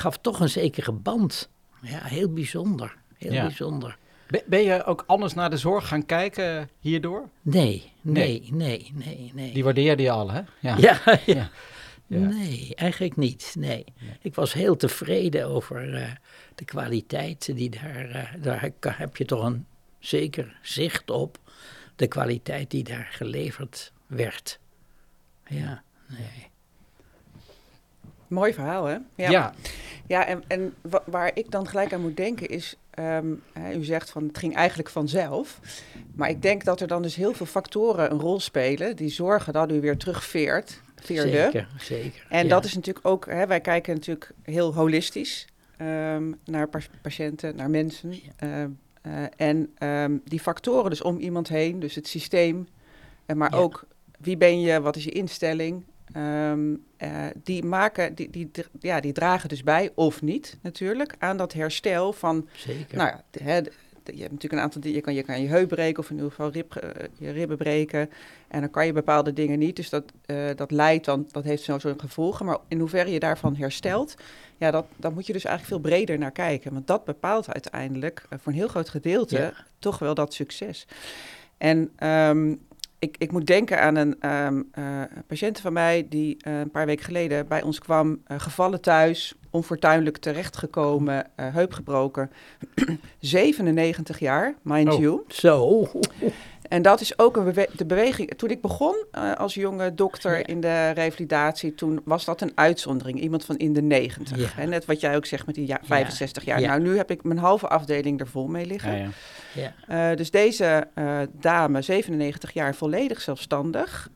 Speaker 3: gaf toch een zekere band. Ja, heel bijzonder. Heel
Speaker 1: Ja.
Speaker 3: bijzonder.
Speaker 1: Ben, je ook anders naar de zorg gaan kijken hierdoor?
Speaker 3: Nee, nee, nee, nee, nee.
Speaker 1: Die waardeerde je al, hè? Ja.
Speaker 3: Ja, ja. Nee, eigenlijk niet. Nee. Ik was heel tevreden over eh, de kwaliteit die daar. eh, daar heb je toch een zeker zicht op. De kwaliteit die daar geleverd werd. Ja, nee.
Speaker 2: Mooi verhaal, hè?
Speaker 1: Ja.
Speaker 2: Ja, en, en wa- waar ik dan gelijk aan moet denken is, ehm, hè, u zegt van het ging eigenlijk vanzelf. Maar ik denk dat er dan dus heel veel factoren een rol spelen die zorgen dat u weer terugveert. Veerde.
Speaker 3: Zeker, zeker.
Speaker 2: En
Speaker 3: ja.
Speaker 2: dat is natuurlijk ook, hè, wij kijken natuurlijk heel holistisch ehm, naar pa- patiënten, naar mensen. Ehm, eh, en die factoren dus om iemand heen, dus het systeem, en maar
Speaker 3: Ja.
Speaker 2: ook wie ben je, wat is je instelling, ehm, eh, die, maken, die, die, ja, die dragen dus bij, of niet natuurlijk, aan dat herstel van
Speaker 3: Zeker.
Speaker 2: nou ja, de- hè, de- de- je hebt natuurlijk een aantal dingen. Je kan, je kan je heup breken of in ieder geval rib, eh, je ribben breken. En dan kan je bepaalde dingen niet. Dus dat, eh, dat leidt dan, dat heeft zo zo'n gevolgen. Maar in hoeverre je daarvan herstelt, ja, dat, daar moet je dus eigenlijk veel breder naar kijken. Want dat bepaalt uiteindelijk voor een heel groot gedeelte
Speaker 3: Ja.
Speaker 2: toch wel dat succes. En ehm, ik, ik moet denken aan een ehm eh, patiënt van mij die eh, een paar weken geleden bij ons kwam, eh, gevallen thuis, onfortuinlijk terechtgekomen, eh heup gebroken. 97 jaar, mind
Speaker 1: Oh.
Speaker 2: you.
Speaker 3: Zo.
Speaker 2: En dat is ook een bewe- de beweging. Toen ik begon eh, als jonge dokter
Speaker 3: Ja.
Speaker 2: in de revalidatie, toen was dat een uitzondering. Iemand van in de 90.
Speaker 3: Ja.
Speaker 2: Hè, net wat jij ook zegt met die ja, 65 jaar.
Speaker 3: Ja.
Speaker 2: Nou, nu heb ik mijn halve afdeling er vol mee liggen.
Speaker 1: Ja, ja.
Speaker 3: Ja.
Speaker 2: Eh, dus deze eh, dame, 97 jaar, volledig zelfstandig,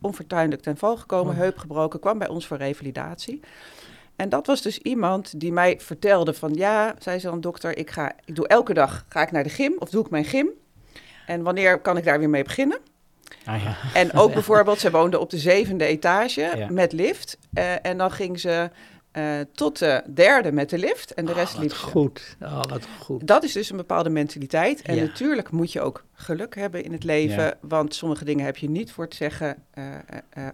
Speaker 2: onfortuinlijk ten val gekomen,
Speaker 3: Oh.
Speaker 2: heup gebroken, kwam bij ons voor revalidatie. En dat was dus iemand die mij vertelde van ja, zei ze dan dokter, ik, ga, ik doe elke dag ga ik naar de gym of doe ik mijn gym. En wanneer kan ik daar weer mee beginnen?
Speaker 1: Ah, ja.
Speaker 2: En ook bijvoorbeeld, ze woonde op de zevende etage
Speaker 1: Ja.
Speaker 2: met lift. eh, en dan ging ze eh, tot de derde met de lift en de rest
Speaker 3: Oh,
Speaker 2: liep
Speaker 3: goed. Oh, wat goed.
Speaker 2: Dat is dus een bepaalde mentaliteit. En
Speaker 3: Ja.
Speaker 2: natuurlijk moet je ook geluk hebben in het leven.
Speaker 1: Ja.
Speaker 2: Want sommige dingen heb je niet voor te zeggen. eh,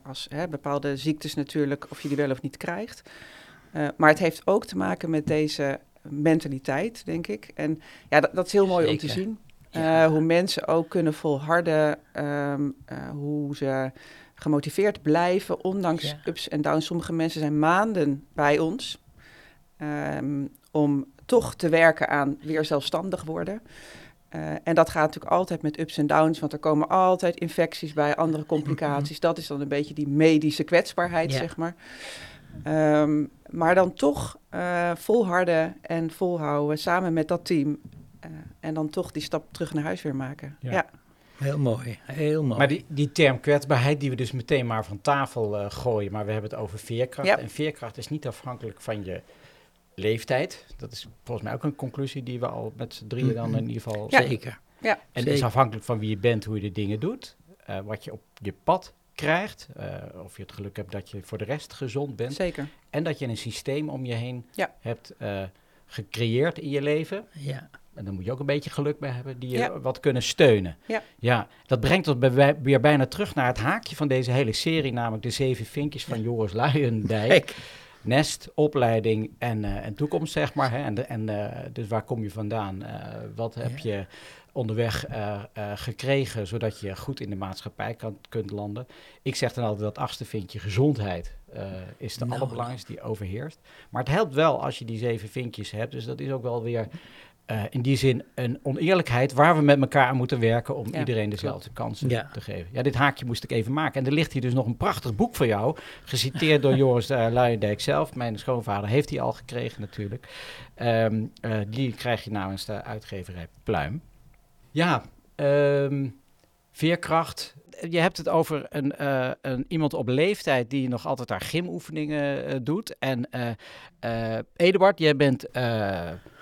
Speaker 2: als hè, bepaalde ziektes natuurlijk, of je die wel of niet krijgt. Maar het heeft ook te maken met deze mentaliteit, denk ik. En ja, dat, dat is heel mooi om te zien.
Speaker 3: Ja.
Speaker 2: Eh, hoe mensen ook kunnen volharden. ehm, eh, hoe ze gemotiveerd blijven, ondanks
Speaker 3: Ja.
Speaker 2: ups en downs. Sommige mensen zijn maanden bij ons. ehm, om toch te werken aan weer zelfstandig worden. Eh, en dat gaat natuurlijk altijd met ups en downs, want er komen altijd infecties bij, andere complicaties. Dat is dan een beetje die medische kwetsbaarheid,
Speaker 3: Ja.
Speaker 2: zeg maar. Ehm, maar dan toch eh, volharden en volhouden samen met dat team. Eh, en dan toch die stap terug naar huis weer maken.
Speaker 1: Ja.
Speaker 2: Ja,
Speaker 3: Heel mooi. Heel mooi.
Speaker 1: Maar die, die term kwetsbaarheid die we dus meteen maar van tafel eh, gooien, maar we hebben het over veerkracht.
Speaker 2: Ja.
Speaker 1: En veerkracht is niet afhankelijk van je leeftijd. Dat is volgens mij ook een conclusie die we al met z'n drieën dan in ieder geval...
Speaker 2: Ja.
Speaker 3: Zeker.
Speaker 2: ja.
Speaker 1: En
Speaker 3: Zeker.
Speaker 1: is afhankelijk van wie je bent, hoe je de dingen doet, eh, wat je op je pad krijgt, eh, of je het geluk hebt dat je voor de rest gezond bent.
Speaker 2: zeker.
Speaker 1: En dat je een systeem om je heen
Speaker 2: Ja.
Speaker 1: hebt eh, gecreëerd in je leven.
Speaker 3: Ja.
Speaker 1: En daar moet je ook een beetje geluk bij hebben, die je
Speaker 2: Ja.
Speaker 1: wat kunnen steunen.
Speaker 2: Ja.
Speaker 1: ja, dat brengt ons bij- weer bijna terug naar het haakje van deze hele serie, namelijk de zeven vinkjes van Joris Luijendijk. Nest, opleiding en, eh, en toekomst, zeg maar. Hè? En, de, en eh, dus waar kom je vandaan? Eh, wat heb
Speaker 3: Ja.
Speaker 1: je onderweg gekregen, zodat je goed in de maatschappij kan, kunt landen? Ik zeg dan altijd dat achtste vinkje gezondheid is de
Speaker 3: Nou.
Speaker 1: allerbelangrijkste, die overheerst. Maar het helpt wel als je die zeven vinkjes hebt. Dus dat is ook wel weer eh, in die zin een oneerlijkheid waar we met elkaar aan moeten werken om
Speaker 2: Ja,
Speaker 1: iedereen dezelfde kansen
Speaker 3: Ja.
Speaker 1: te geven. Ja, dit haakje moest ik even maken. En er ligt hier dus nog een prachtig boek voor jou, geciteerd door Joris uh, Luijendijk zelf. Mijn schoonvader heeft die al gekregen natuurlijk. Ehm, eh, die krijg je namens de uitgeverij Pluim. Ja, ehm, veerkracht. Je hebt het over een, uh, een, iemand op leeftijd die nog altijd haar gymoefeningen uh, doet. En uh, Eduard, jij bent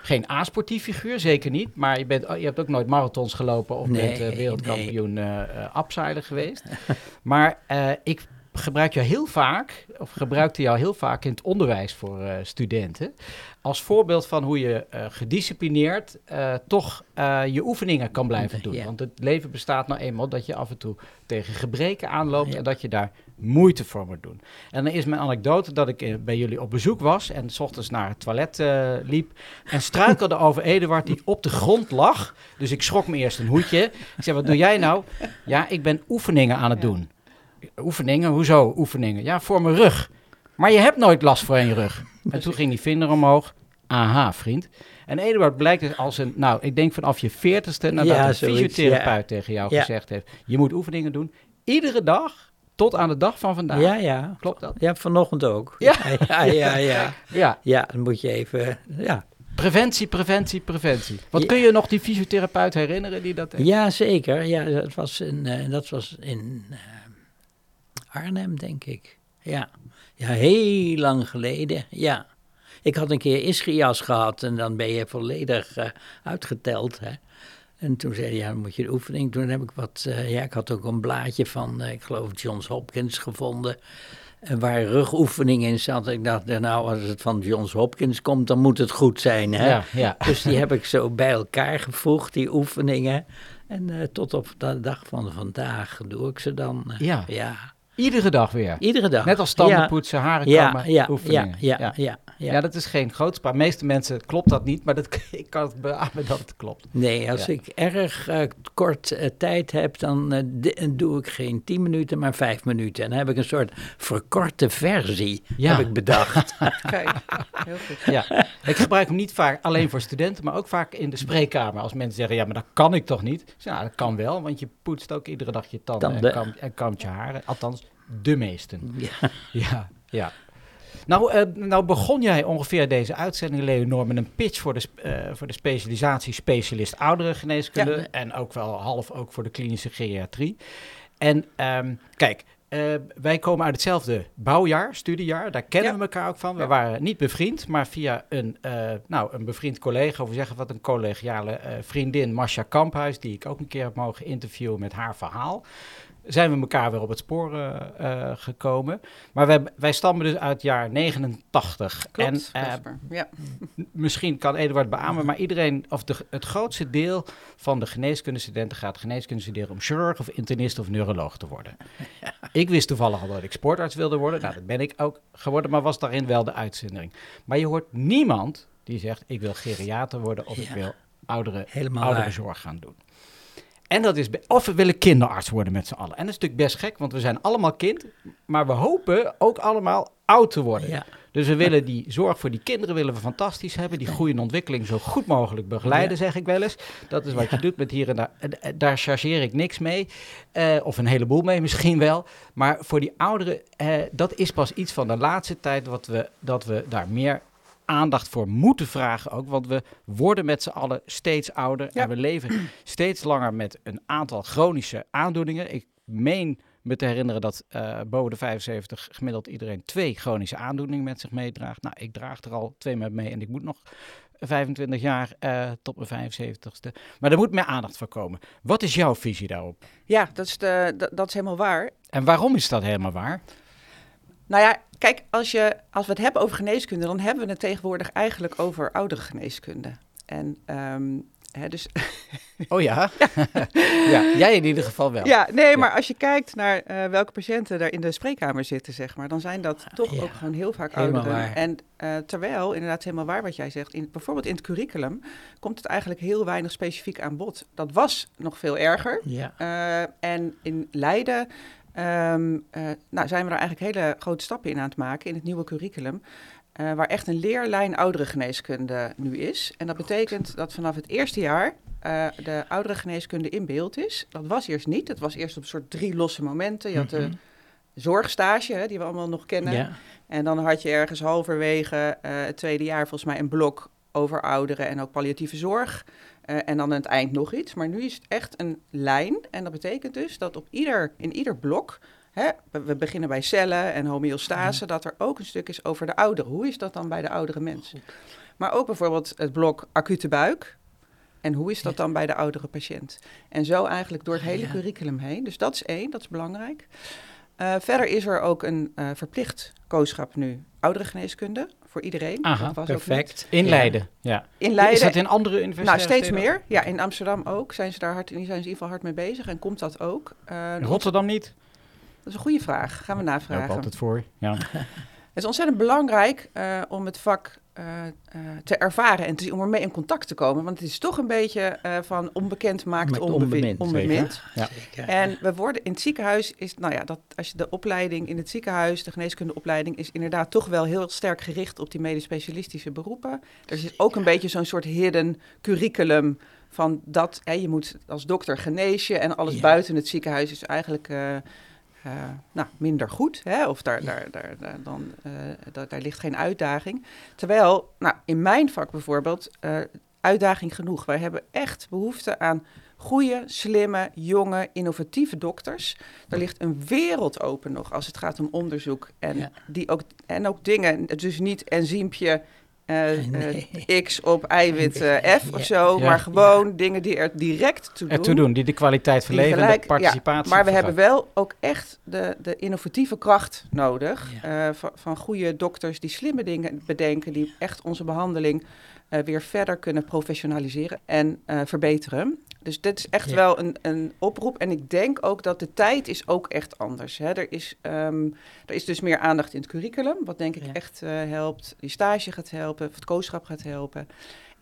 Speaker 1: geen A-sportief figuur, zeker niet. Maar je, bent, je hebt ook nooit marathons gelopen of
Speaker 3: nee,
Speaker 1: bent wereldkampioen nee. geweest. maar ik gebruik je heel vaak, of gebruikte jou heel vaak in het onderwijs voor uh, studenten. Als voorbeeld van hoe je uh, gedisciplineerd uh, toch je oefeningen kan blijven doen.
Speaker 3: Ja.
Speaker 1: Want het leven bestaat nou eenmaal dat je af en toe tegen gebreken aanloopt ja. en dat je daar moeite voor moet doen. En dan is mijn anekdote dat ik bij jullie op bezoek was en s ochtends naar het toilet liep en struikelde over Eduard die op de grond lag. Dus ik schrok me eerst een hoedje. Ik zei, wat doe jij nou? Ja, ik ben oefeningen aan het doen. Oefeningen? Hoezo oefeningen? Ja, voor mijn rug. Maar je hebt nooit last voor je rug. En toen ging die vinger omhoog. Aha, vriend. En Eduard blijkt dus als een, nou, ik denk vanaf je veertigste, nadat
Speaker 3: Ja,
Speaker 1: een
Speaker 3: zoiets,
Speaker 1: fysiotherapeut tegen jou
Speaker 3: Ja.
Speaker 1: gezegd heeft, je moet oefeningen doen. Iedere dag, tot aan de dag van vandaag.
Speaker 3: Ja, ja.
Speaker 1: Klopt dat?
Speaker 3: Ja, vanochtend ook.
Speaker 1: Ja.
Speaker 3: ja, ja. Ja,
Speaker 1: Ja,
Speaker 3: ja dan moet je even, ja.
Speaker 1: preventie, preventie, preventie. Wat kun je nog die fysiotherapeut herinneren die dat heeft?
Speaker 3: Ja, zeker. Ja, dat was in, eh, dat was in eh, Arnhem, denk ik. Ja. ja, heel lang geleden. Ja. Ik had een keer ischias gehad en dan ben je volledig eh, uitgeteld. Hè. En toen zei hij, ja, dan moet je de oefening. Toen heb ik wat, eh, ja, ik had ook een blaadje van, eh, ik geloof, Johns Hopkins gevonden. En waar rugoefening in zat. Ik dacht, nou, als het van Johns Hopkins komt, dan moet het goed zijn. Hè?
Speaker 1: Ja, ja.
Speaker 3: Dus die heb ik zo bij elkaar gevoegd, die oefeningen. En tot op de dag van vandaag doe ik ze dan.
Speaker 1: Ja.
Speaker 3: ja.
Speaker 1: Iedere dag weer.
Speaker 3: Iedere dag.
Speaker 1: Net als tanden
Speaker 3: Ja.
Speaker 1: poetsen, haren
Speaker 3: Ja,
Speaker 1: kammen,
Speaker 3: ja,
Speaker 1: oefeningen.
Speaker 3: ja, ja, ja,
Speaker 1: Ja, dat is geen grootspraak. De meeste mensen klopt dat niet, maar dat, ik kan het beamen dat het klopt.
Speaker 3: Nee, als ik erg eh, kort eh, tijd heb, dan eh, doe ik geen 10 minuten, maar 5 minuten. En dan heb ik een soort verkorte versie, heb ik bedacht.
Speaker 2: Kijk, heel goed.
Speaker 1: Ja, ik gebruik hem niet vaak alleen voor studenten, maar ook vaak in de spreekkamer. Als mensen zeggen, ja, maar dat kan ik toch niet? Nou, dat kan wel, want je poetst ook iedere dag je tanden,
Speaker 3: Tanden.
Speaker 1: En, kamt, en kamt je haren. Althans, de meesten.
Speaker 3: ja.
Speaker 1: Ja, ja. Nou, eh, nou begon jij ongeveer deze uitzending, Leonor, met een pitch voor de, eh, voor de specialisatie specialist ouderengeneeskunde.
Speaker 2: Ja.
Speaker 1: En ook wel half ook voor de klinische geriatrie. En ehm, kijk, eh, wij komen uit hetzelfde bouwjaar, studiejaar. Daar kennen
Speaker 2: Ja.
Speaker 1: we elkaar ook van. We
Speaker 2: Ja.
Speaker 1: waren niet bevriend, maar via een, nou, een bevriend collega, of we zeggen wat een collegiale vriendin, Masha Kamphuis, die ik ook een keer heb mogen interviewen met haar verhaal zijn we elkaar weer op het spoor eh, eh, gekomen. Maar wij, wij stammen dus uit het jaar 89.
Speaker 2: Klopt,
Speaker 1: en eh,
Speaker 2: ja.
Speaker 1: misschien kan Eduard beamen, maar iedereen, of de, het grootste deel van de geneeskundestudenten gaat geneeskunde studeren om chirurg of internist of neuroloog te worden. Ik wist toevallig al dat ik sportarts wilde worden. Nou, dat ben ik ook geworden, maar was daarin wel de uitzondering. Maar je hoort niemand die zegt, ik wil geriater worden of ik wil ouderen
Speaker 3: Helemaal waar.
Speaker 1: ouderenzorg gaan doen. En dat is, of we willen kinderarts worden met z'n allen. En dat is natuurlijk best gek, want we zijn allemaal kind, maar we hopen ook allemaal oud te worden.
Speaker 3: Ja.
Speaker 1: Dus we willen die zorg voor die kinderen willen we fantastisch hebben. Die groei en ontwikkeling zo goed mogelijk begeleiden,
Speaker 3: Ja.
Speaker 1: zeg ik wel eens. Dat is wat je doet met hier en daar. Daar chargeer ik niks mee. Eh, of een heleboel mee misschien wel. Maar voor die ouderen, eh, dat is pas iets van de laatste tijd wat we, dat we daar meer aandacht voor moeten vragen ook. Want we worden met z'n allen steeds ouder.
Speaker 2: Ja.
Speaker 1: En we leven steeds langer met een aantal chronische aandoeningen. Ik meen me te herinneren dat eh, boven de 75 gemiddeld iedereen twee chronische aandoeningen met zich meedraagt. Nou, ik draag er al twee met mee en ik moet nog 25 jaar eh, tot mijn 75ste. Maar er moet meer aandacht voor komen. Wat is jouw visie daarop?
Speaker 2: Ja, dat is, de, dat, dat is helemaal waar.
Speaker 1: En waarom is dat helemaal waar?
Speaker 2: Nou ja, kijk, als, je, als we het hebben over geneeskunde, dan hebben we het tegenwoordig eigenlijk over oudere geneeskunde. En ehm, hè, dus
Speaker 1: Oh ja? ja, jij in ieder geval wel.
Speaker 2: Ja, nee, maar als je kijkt naar eh, welke patiënten daar in de spreekkamer zitten, zeg maar, dan zijn dat toch
Speaker 3: Ja,
Speaker 2: ook gewoon heel vaak
Speaker 3: helemaal
Speaker 2: ouderen.
Speaker 3: waar.
Speaker 2: En eh, terwijl, inderdaad helemaal waar wat jij zegt, in, bijvoorbeeld in het curriculum komt het eigenlijk heel weinig specifiek aan bod. Dat was nog veel erger.
Speaker 3: Ja.
Speaker 2: Eh, en in Leiden eh, nou, zijn we daar eigenlijk hele grote stappen in aan het maken in het nieuwe curriculum. eh, waar echt een leerlijn ouderengeneeskunde nu is. En dat betekent dat vanaf het eerste jaar eh, de ouderengeneeskunde in beeld is. Dat was eerst niet. Het was eerst op een soort drie losse momenten. Je had de
Speaker 3: Mhm.
Speaker 2: zorgstage, hè, die we allemaal nog kennen.
Speaker 3: Ja.
Speaker 2: En dan had je ergens halverwege het tweede jaar volgens mij een blok over ouderen en ook palliatieve zorg. Eh, en dan aan het eind nog iets. Maar nu is het echt een lijn. En dat betekent dus dat op ieder, in ieder blok, hè, we, beginnen bij cellen en homeostase, dat er ook een stuk is over de ouderen. Hoe is dat dan bij de oudere mensen? Maar ook bijvoorbeeld het blok acute buik. En hoe is dat dan bij de oudere patiënt? En zo eigenlijk door het hele
Speaker 3: Ja.
Speaker 2: curriculum heen. Dus dat is één, dat is belangrijk. Eh, verder is er ook een eh, verplicht kooschap nu ouderengeneeskunde voor iedereen.
Speaker 1: Aha,
Speaker 2: dat was ook
Speaker 3: Perfect.
Speaker 1: In
Speaker 3: Ja.
Speaker 1: Leiden, ja.
Speaker 2: In Leiden.
Speaker 1: Is dat in andere
Speaker 2: nou,
Speaker 1: universiteiten?
Speaker 2: steeds meer. Ja, in Amsterdam ook. Zijn ze daar hard, die zijn ze in ieder geval hard mee bezig. En komt dat ook? Eh,
Speaker 1: In Rotterdam niet?
Speaker 2: Dat is een goede vraag. Gaan we
Speaker 1: Daar ook
Speaker 2: navragen.
Speaker 1: altijd voor. Ja.
Speaker 2: Het is ontzettend belangrijk eh, om het vak eh, eh, te ervaren en te zien, om ermee in contact te komen. Want het is toch een beetje eh, van onbekend maakt onbemind.
Speaker 3: onbemind.
Speaker 1: Ja.
Speaker 2: En we worden in het ziekenhuis, is, nou ja, dat, als je de opleiding in het ziekenhuis, de geneeskundeopleiding, is inderdaad toch wel heel sterk gericht op die medisch specialistische beroepen. Er zit ook een beetje zo'n soort hidden curriculum van dat hè, je moet als dokter genezen en alles
Speaker 3: Ja.
Speaker 2: buiten het ziekenhuis is eigenlijk eh, eh, nou, minder goed. Hè? Of daar, daar, daar, daar, dan, eh, daar, daar ligt geen uitdaging. Terwijl, nou, in mijn vak bijvoorbeeld, eh, uitdaging genoeg. Wij hebben echt behoefte aan goede, slimme, jonge, innovatieve dokters. Er ligt een wereld open nog als het gaat om onderzoek. En,
Speaker 3: Ja.
Speaker 2: die ook, en ook dingen, dus niet enzympje
Speaker 3: Nee.
Speaker 2: eh, X op eiwit eh, F of zo,
Speaker 1: Ja.
Speaker 2: maar gewoon dingen die er direct toe doen.
Speaker 1: Die de kwaliteit van leven en de participatie
Speaker 2: Maar we hebben wel ook echt de, de innovatieve kracht nodig. Eh, van, van goede dokters die slimme dingen bedenken. Die echt onze behandeling eh, weer verder kunnen professionaliseren en eh, verbeteren. Dus dit is echt
Speaker 3: Ja.
Speaker 2: wel een, een oproep. En ik denk ook dat de tijd is ook echt anders. Hè. Er, is, ehm, er is dus meer aandacht in het curriculum. Wat denk ik
Speaker 3: Ja.
Speaker 2: echt eh, helpt. Die stage gaat helpen. Of het kooschap gaat helpen.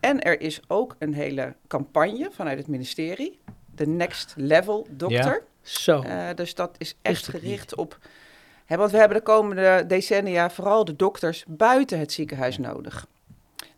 Speaker 2: En er is ook een hele campagne vanuit het ministerie. De Next Level Dokter.
Speaker 3: Zo.
Speaker 2: Eh, dus dat is echt gericht op. Hè, want we hebben de komende decennia vooral de dokters buiten het ziekenhuis nodig.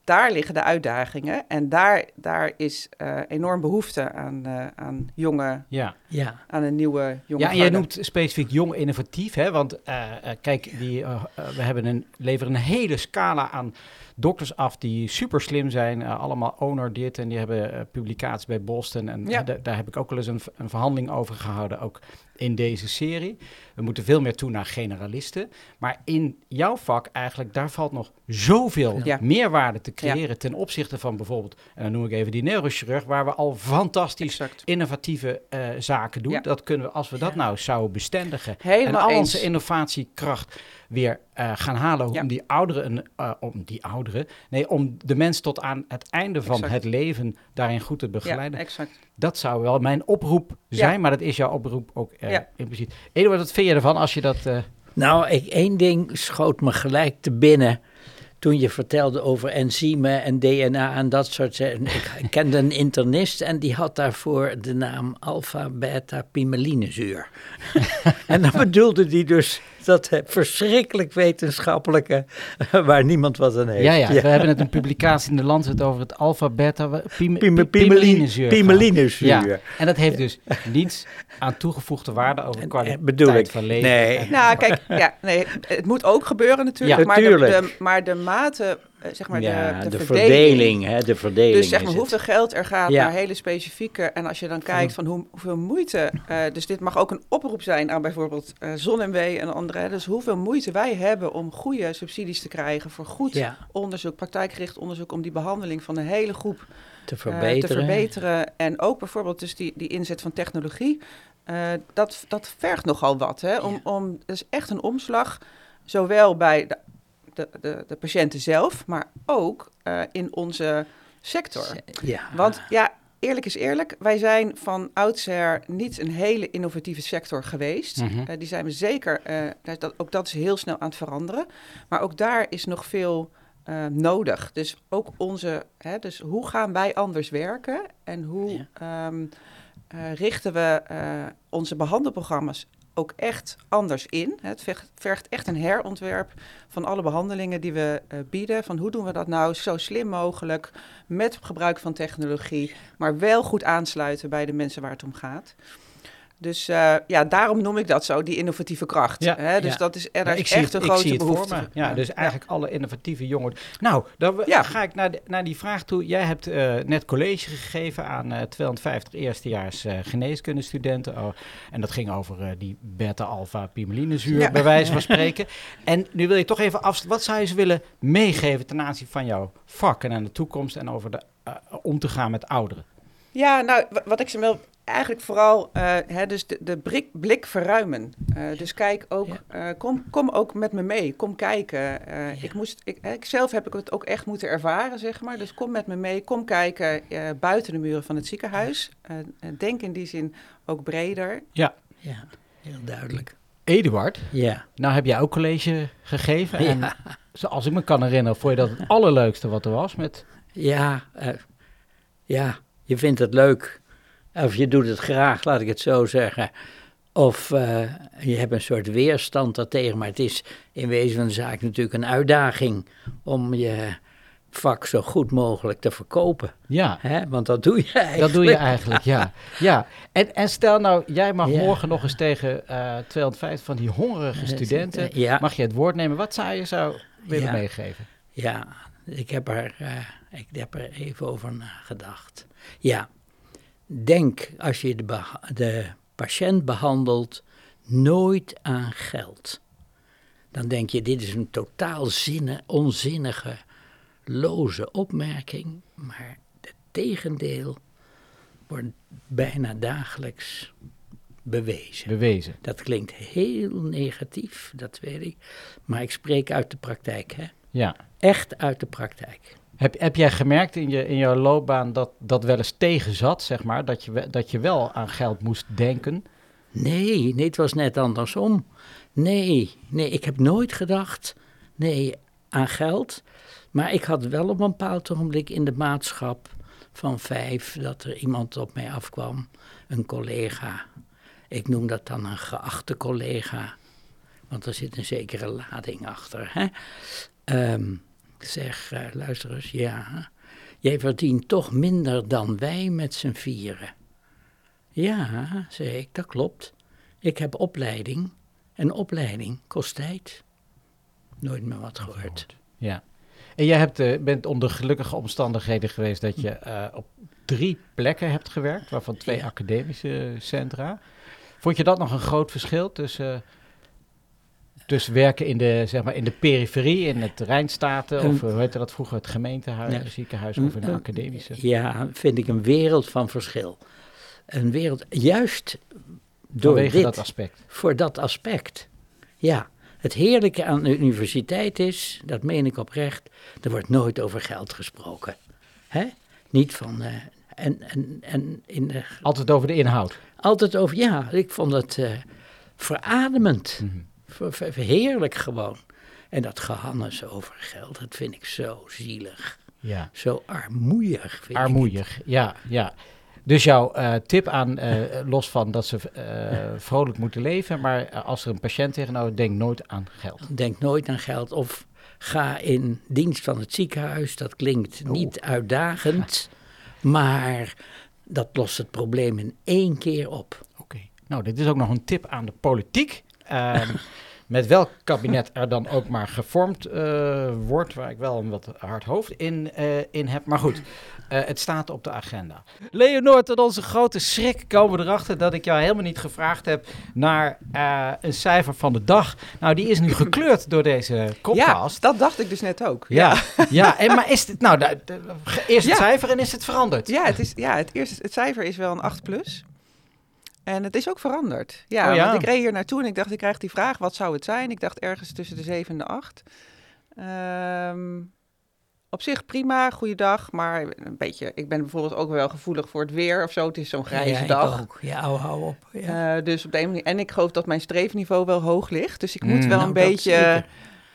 Speaker 2: Daar liggen de uitdagingen en daar, daar is eh, enorm behoefte aan, eh, aan, jonge,
Speaker 1: Ja.
Speaker 3: ja.
Speaker 2: aan een nieuwe jonge
Speaker 1: Ja, en jij noemt specifiek jong innovatief, hè? want eh, eh, kijk, die, we hebben een, leveren een hele scala aan dokters af die super slim zijn, allemaal owner dit en die hebben publicaties bij Boston en
Speaker 2: Ja.
Speaker 1: da- daar heb ik ook wel eens een, een verhandeling over gehouden, ook in deze serie. We moeten veel meer toe naar generalisten, maar in jouw vak eigenlijk, daar valt nog zoveel
Speaker 2: Ja.
Speaker 1: meerwaarde te creëren ten opzichte van bijvoorbeeld, en dan noem ik even die neurochirurg, waar we al fantastisch
Speaker 2: Exact.
Speaker 1: innovatieve eh, zaken doen.
Speaker 2: Ja.
Speaker 1: Dat kunnen we, als we dat nou zouden bestendigen
Speaker 2: Helemaal
Speaker 1: en al
Speaker 2: eens.
Speaker 1: onze innovatiekracht weer eh, gaan halen om die ouderen, eh, om die ouderen, nee, om de mens tot aan het einde van
Speaker 2: Exact.
Speaker 1: het leven daarin goed te begeleiden.
Speaker 2: Exact.
Speaker 1: Dat zou wel mijn oproep zijn, maar dat is jouw oproep ook eh,
Speaker 2: Ja.
Speaker 1: impliciet. Eduard, wat vind je ervan als je dat... eh,
Speaker 3: Nou, ik, één ding schoot me gelijk te binnen toen je vertelde over enzymen en DNA en dat soort zaken. Ik, ik kende een internist en die had daarvoor de naam alpha-beta-pimelinezuur. en dan bedoelde die dus dat verschrikkelijk wetenschappelijke waar niemand wat aan heeft.
Speaker 1: ja, ja, we hebben net een publicatie in de Lancet over het alfa-beta pim,
Speaker 3: Pime-
Speaker 1: pimelinezuur.
Speaker 3: Pimelinezuur.
Speaker 1: Ja, en dat heeft dus niets aan toegevoegde waarde over de kwaliteit
Speaker 3: bedoel ik.
Speaker 1: van leven.
Speaker 3: Nee.
Speaker 2: Nou, kijk, ja, nee, het moet ook gebeuren natuurlijk.
Speaker 3: Ja,
Speaker 2: maar, de,
Speaker 3: tuurlijk.
Speaker 2: de- maar de mate, zeg maar,
Speaker 3: ja,
Speaker 2: de,
Speaker 3: de,
Speaker 2: de,
Speaker 3: verdeling, hè, de verdeling
Speaker 2: Dus zeg maar
Speaker 3: het.
Speaker 2: hoeveel geld er gaat
Speaker 3: Ja.
Speaker 2: naar hele specifieke. En als je dan kijkt van hoe, hoeveel moeite. eh, dus dit mag ook een oproep zijn aan bijvoorbeeld eh ZonMW en andere. Dus hoeveel moeite wij hebben om goede subsidies te krijgen voor goed
Speaker 3: Ja,
Speaker 2: onderzoek, praktijkgericht onderzoek. Om die behandeling van de hele groep
Speaker 3: te
Speaker 2: eh,
Speaker 3: verbeteren.
Speaker 2: te verbeteren. En ook bijvoorbeeld dus die, die inzet van technologie. eh, dat, dat vergt nogal wat. Hè? Om, om, dat is echt een omslag. Zowel bij de, de, de, de patiënten zelf, maar ook eh, in onze sector.
Speaker 3: Ja.
Speaker 2: Want ja, eerlijk is eerlijk, wij zijn van oudsher niet een hele innovatieve sector geweest.
Speaker 1: Mhm.
Speaker 2: Eh, die zijn we zeker, eh, dat, ook dat is heel snel aan het veranderen. Maar ook daar is nog veel nodig. Dus ook onze, hè, dus hoe gaan wij anders werken en hoe ehm, eh, richten we onze behandelprogramma's ook echt anders in. Het vergt, echt een herontwerp van alle behandelingen die we eh, bieden. Van hoe doen we dat nou zo slim mogelijk met gebruik van technologie, maar wel goed aansluiten bij de mensen waar het om gaat. Dus uh, ja, daarom noem ik dat zo, die innovatieve kracht.
Speaker 1: Ja,
Speaker 2: hè? Dus
Speaker 1: ja.
Speaker 2: dat is, er
Speaker 1: Ja,
Speaker 2: echt
Speaker 1: het-
Speaker 2: een grote behoefte.
Speaker 1: me. Ja, dus eigenlijk alle innovatieve jongeren. Nou, dan ga ik naar, de- naar die vraag toe. Jij hebt eh, net college gegeven aan eh 250 eerstejaars eh geneeskundestudenten. Oh, en dat ging over eh, die beta-alpha-pimelinezuur, bij wijze van spreken. en nu wil je toch even af. Wat zou je ze willen meegeven ten aanzien van jouw vak en aan de toekomst en over de, eh, om te gaan met ouderen?
Speaker 2: Ja, nou, wa- wat ik ze wil eigenlijk vooral, eh, hè, dus de, de blik, blik verruimen. Eh, dus kijk ook, eh, kom, kom ook met me mee, kom kijken. Eh,
Speaker 3: Ja.
Speaker 2: Ik moest, ik, ik zelf heb ik het ook echt moeten ervaren, zeg maar. Dus kom met me mee, kom kijken eh, buiten de muren van het ziekenhuis. Denk in die zin ook breder.
Speaker 3: Ja, heel duidelijk.
Speaker 1: Eduard,
Speaker 3: Ja,
Speaker 1: nou heb jij ook college gegeven. En
Speaker 3: ja,
Speaker 1: zoals ik me kan herinneren, vond je dat het allerleukste wat er was met
Speaker 3: ja, eh, ja, je vindt het leuk. Of je doet het graag, laat ik het zo zeggen. Of eh, je hebt een soort weerstand daartegen. Maar het is in wezen van de zaak natuurlijk een uitdaging om je vak zo goed mogelijk te verkopen.
Speaker 1: Ja,
Speaker 3: Hè? Want dat doe je eigenlijk.
Speaker 1: dat doe je eigenlijk, ja. ja. En, en stel nou, jij mag
Speaker 3: Ja.
Speaker 1: morgen nog eens tegen eh 250 van die hongerige studenten,
Speaker 3: Ja.
Speaker 1: mag je het woord nemen. Wat zou je zou willen
Speaker 3: Ja.
Speaker 1: meegeven?
Speaker 3: Ja, ik heb, er, eh, ik heb er even over nagedacht. Ja, denk als je de, beha- de patiënt behandelt nooit aan geld. Dan denk je, dit is een totaal zinne, onzinnige, loze opmerking. Maar het tegendeel wordt bijna dagelijks bewezen.
Speaker 1: Bewezen.
Speaker 3: Dat klinkt heel negatief, dat weet ik. Maar ik spreek uit de praktijk, hè
Speaker 1: Ja.
Speaker 3: echt uit de praktijk.
Speaker 1: Heb, heb jij gemerkt in je, in jouw loopbaan dat dat wel eens tegen zat, zeg maar? Dat je, dat je wel aan geld moest denken?
Speaker 3: Nee, nee, het was net andersom. Nee, nee, ik heb nooit gedacht, nee, aan geld. Maar ik had wel op een bepaald ogenblik in de maatschap van vijf dat er iemand op mij afkwam, een collega. Ik noem dat dan een geachte collega, want er zit een zekere lading achter. Hè? Ehm, ik zeg, eh, luister eens, ja, jij verdient toch minder dan wij met z'n vieren. Ja, zei ik, dat klopt. Ik heb opleiding en opleiding kost tijd. Nooit meer wat gehoord.
Speaker 1: Ja. En jij hebt, eh, bent onder gelukkige omstandigheden geweest dat je eh, op drie plekken hebt gewerkt, waarvan twee
Speaker 3: Ja.
Speaker 1: academische centra. Vond je dat nog een groot verschil tussen, tussen werken in de, zeg maar, in de periferie, in het Rijnstaten, of
Speaker 3: Een-
Speaker 1: hoe heette dat vroeger, het gemeentehuis,
Speaker 3: Ja.
Speaker 1: ziekenhuis, of in Een- academische?
Speaker 3: Ja, vind ik een wereld van verschil. Een wereld, juist door
Speaker 1: Vanwege
Speaker 3: dit,
Speaker 1: dat aspect.
Speaker 3: voor dat aspect. Ja, het heerlijke aan de universiteit is, dat meen ik oprecht, er wordt nooit over geld gesproken. Hè? Niet van, eh, en, en, en in de,
Speaker 1: Altijd over de inhoud.
Speaker 3: altijd over, ja, ik vond het eh, verademend.
Speaker 1: Mhm.
Speaker 3: Heerlijk gewoon. En dat gehannes over geld, dat vind ik zo zielig.
Speaker 1: Ja.
Speaker 3: Zo armoeig vind ik.
Speaker 1: Armoeig, ja, ja. Dus jouw eh, tip aan, eh, los van dat ze eh, vrolijk moeten leven, maar als er een patiënt tegenover, denk nooit aan geld.
Speaker 3: Denk nooit aan geld of ga in dienst van het ziekenhuis. Dat klinkt niet uitdagend, maar dat lost het probleem in één keer op.
Speaker 1: Oké. Nou, dit is ook nog een tip aan de politiek. Ehm, met welk kabinet er dan ook maar gevormd eh, wordt, waar ik wel een wat hard hoofd in, eh, in heb. Maar goed, eh, het staat op de agenda. Leonor, tot onze grote schrik komen we erachter dat ik jou helemaal niet gevraagd heb naar een cijfer van de dag. Nou, die is nu gekleurd door deze
Speaker 2: Ja,
Speaker 1: podcast.
Speaker 2: dat dacht ik dus net ook.
Speaker 1: Ja, ja. en, maar is dit, nou, eerst het
Speaker 2: Ja.
Speaker 1: cijfer en is het veranderd?
Speaker 2: Ja, het, is, ja het, eerste, het cijfer is wel een 8 plus. En het is ook veranderd. Ja,
Speaker 1: Oh ja?
Speaker 2: want ik reed hier naartoe en ik dacht, ik krijg die vraag, wat zou het zijn? Ik dacht ergens tussen de 7 en de 8. Ehm, op zich prima, goede dag, maar een beetje, ik ben bijvoorbeeld ook wel gevoelig voor het weer of zo. Het is zo'n grijze
Speaker 3: ja,
Speaker 2: dag.
Speaker 3: ook. Ja, hou, hou op. Ja.
Speaker 2: Eh, dus op de een manier. En ik geloof dat mijn streefniveau wel hoog ligt. Dus ik moet
Speaker 1: Mm.
Speaker 2: wel
Speaker 3: Nou,
Speaker 2: een
Speaker 3: dat
Speaker 2: beetje.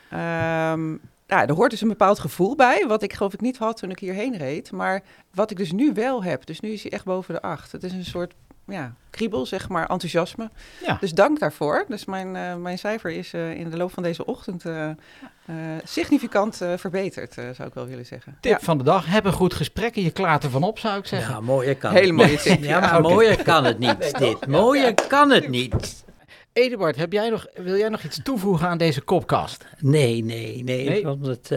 Speaker 2: ehm, ja, er hoort dus een bepaald gevoel bij. Wat ik geloof ik niet had toen ik hierheen reed. Maar wat ik dus nu wel heb. Dus nu is hij echt boven de acht. Het is een soort ja, kriebel, zeg maar, enthousiasme.
Speaker 1: Ja.
Speaker 2: Dus dank daarvoor. Dus mijn, eh, mijn cijfer is eh, in de loop van deze ochtend eh, eh, significant eh, verbeterd, eh, zou ik wel willen zeggen.
Speaker 1: Tip
Speaker 2: Ja.
Speaker 1: van de dag, heb een goed gesprek en je klaart ervan op, zou ik zeggen.
Speaker 3: Ja, mooier kan
Speaker 2: Hele
Speaker 3: het
Speaker 2: mooie
Speaker 3: niet.
Speaker 2: tip.
Speaker 3: Ja, maar mooier kan het niet, dit. Mooier kan het niet.
Speaker 1: Eduard, heb jij nog, wil jij nog iets toevoegen aan deze kopkast?
Speaker 3: Nee, nee, nee.
Speaker 1: Nee?
Speaker 3: Ik vond het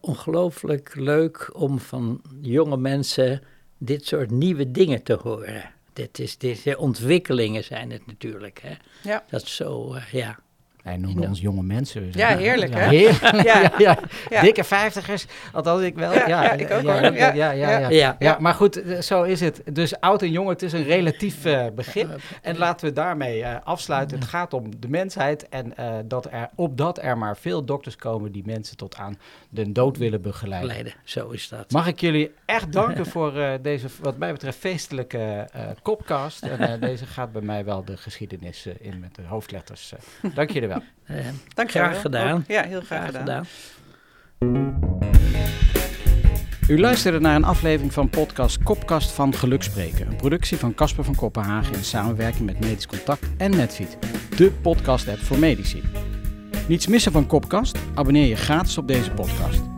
Speaker 3: ongelooflijk leuk om van jonge mensen dit soort nieuwe dingen te horen. Dit is, dit, ontwikkelingen zijn het natuurlijk. Hè?
Speaker 2: Ja.
Speaker 3: Dat is zo, eh, ja.
Speaker 1: Wij noemen
Speaker 3: Ja.
Speaker 1: ons jonge mensen.
Speaker 2: Ja, heerlijk, hè? Ja.
Speaker 1: Dikke vijftigers, althans ik wel.
Speaker 2: Ja, ik ook
Speaker 1: ja,
Speaker 2: hoor.
Speaker 1: ja,
Speaker 3: Ja,
Speaker 1: ja, maar goed, eh, zo is het. Dus oud en jong, het is een relatief eh, begrip. En laten we daarmee eh, afsluiten. Het gaat om de mensheid en eh, dat er, opdat er maar veel dokters komen die mensen tot aan de dood willen begeleiden.
Speaker 3: Leiden, zo is dat.
Speaker 1: Mag ik jullie echt danken voor eh, deze, wat mij betreft, feestelijke eh kopcast. En eh, deze gaat bij mij wel de geschiedenis eh, in met de hoofdletters. eh. Dank jullie wel.
Speaker 3: Eh,
Speaker 2: Dank je
Speaker 3: graag
Speaker 2: wel.
Speaker 3: gedaan.
Speaker 2: Ook- Ja, heel graag, gedaan.
Speaker 1: U luisterde naar een aflevering van podcast Kopkast van Gelukspreken. Een productie van Casper van Kopenhagen in samenwerking met Medisch Contact en Netfeed. De podcast-app voor medici. Niets missen van Kopkast? Abonneer je gratis op deze podcast.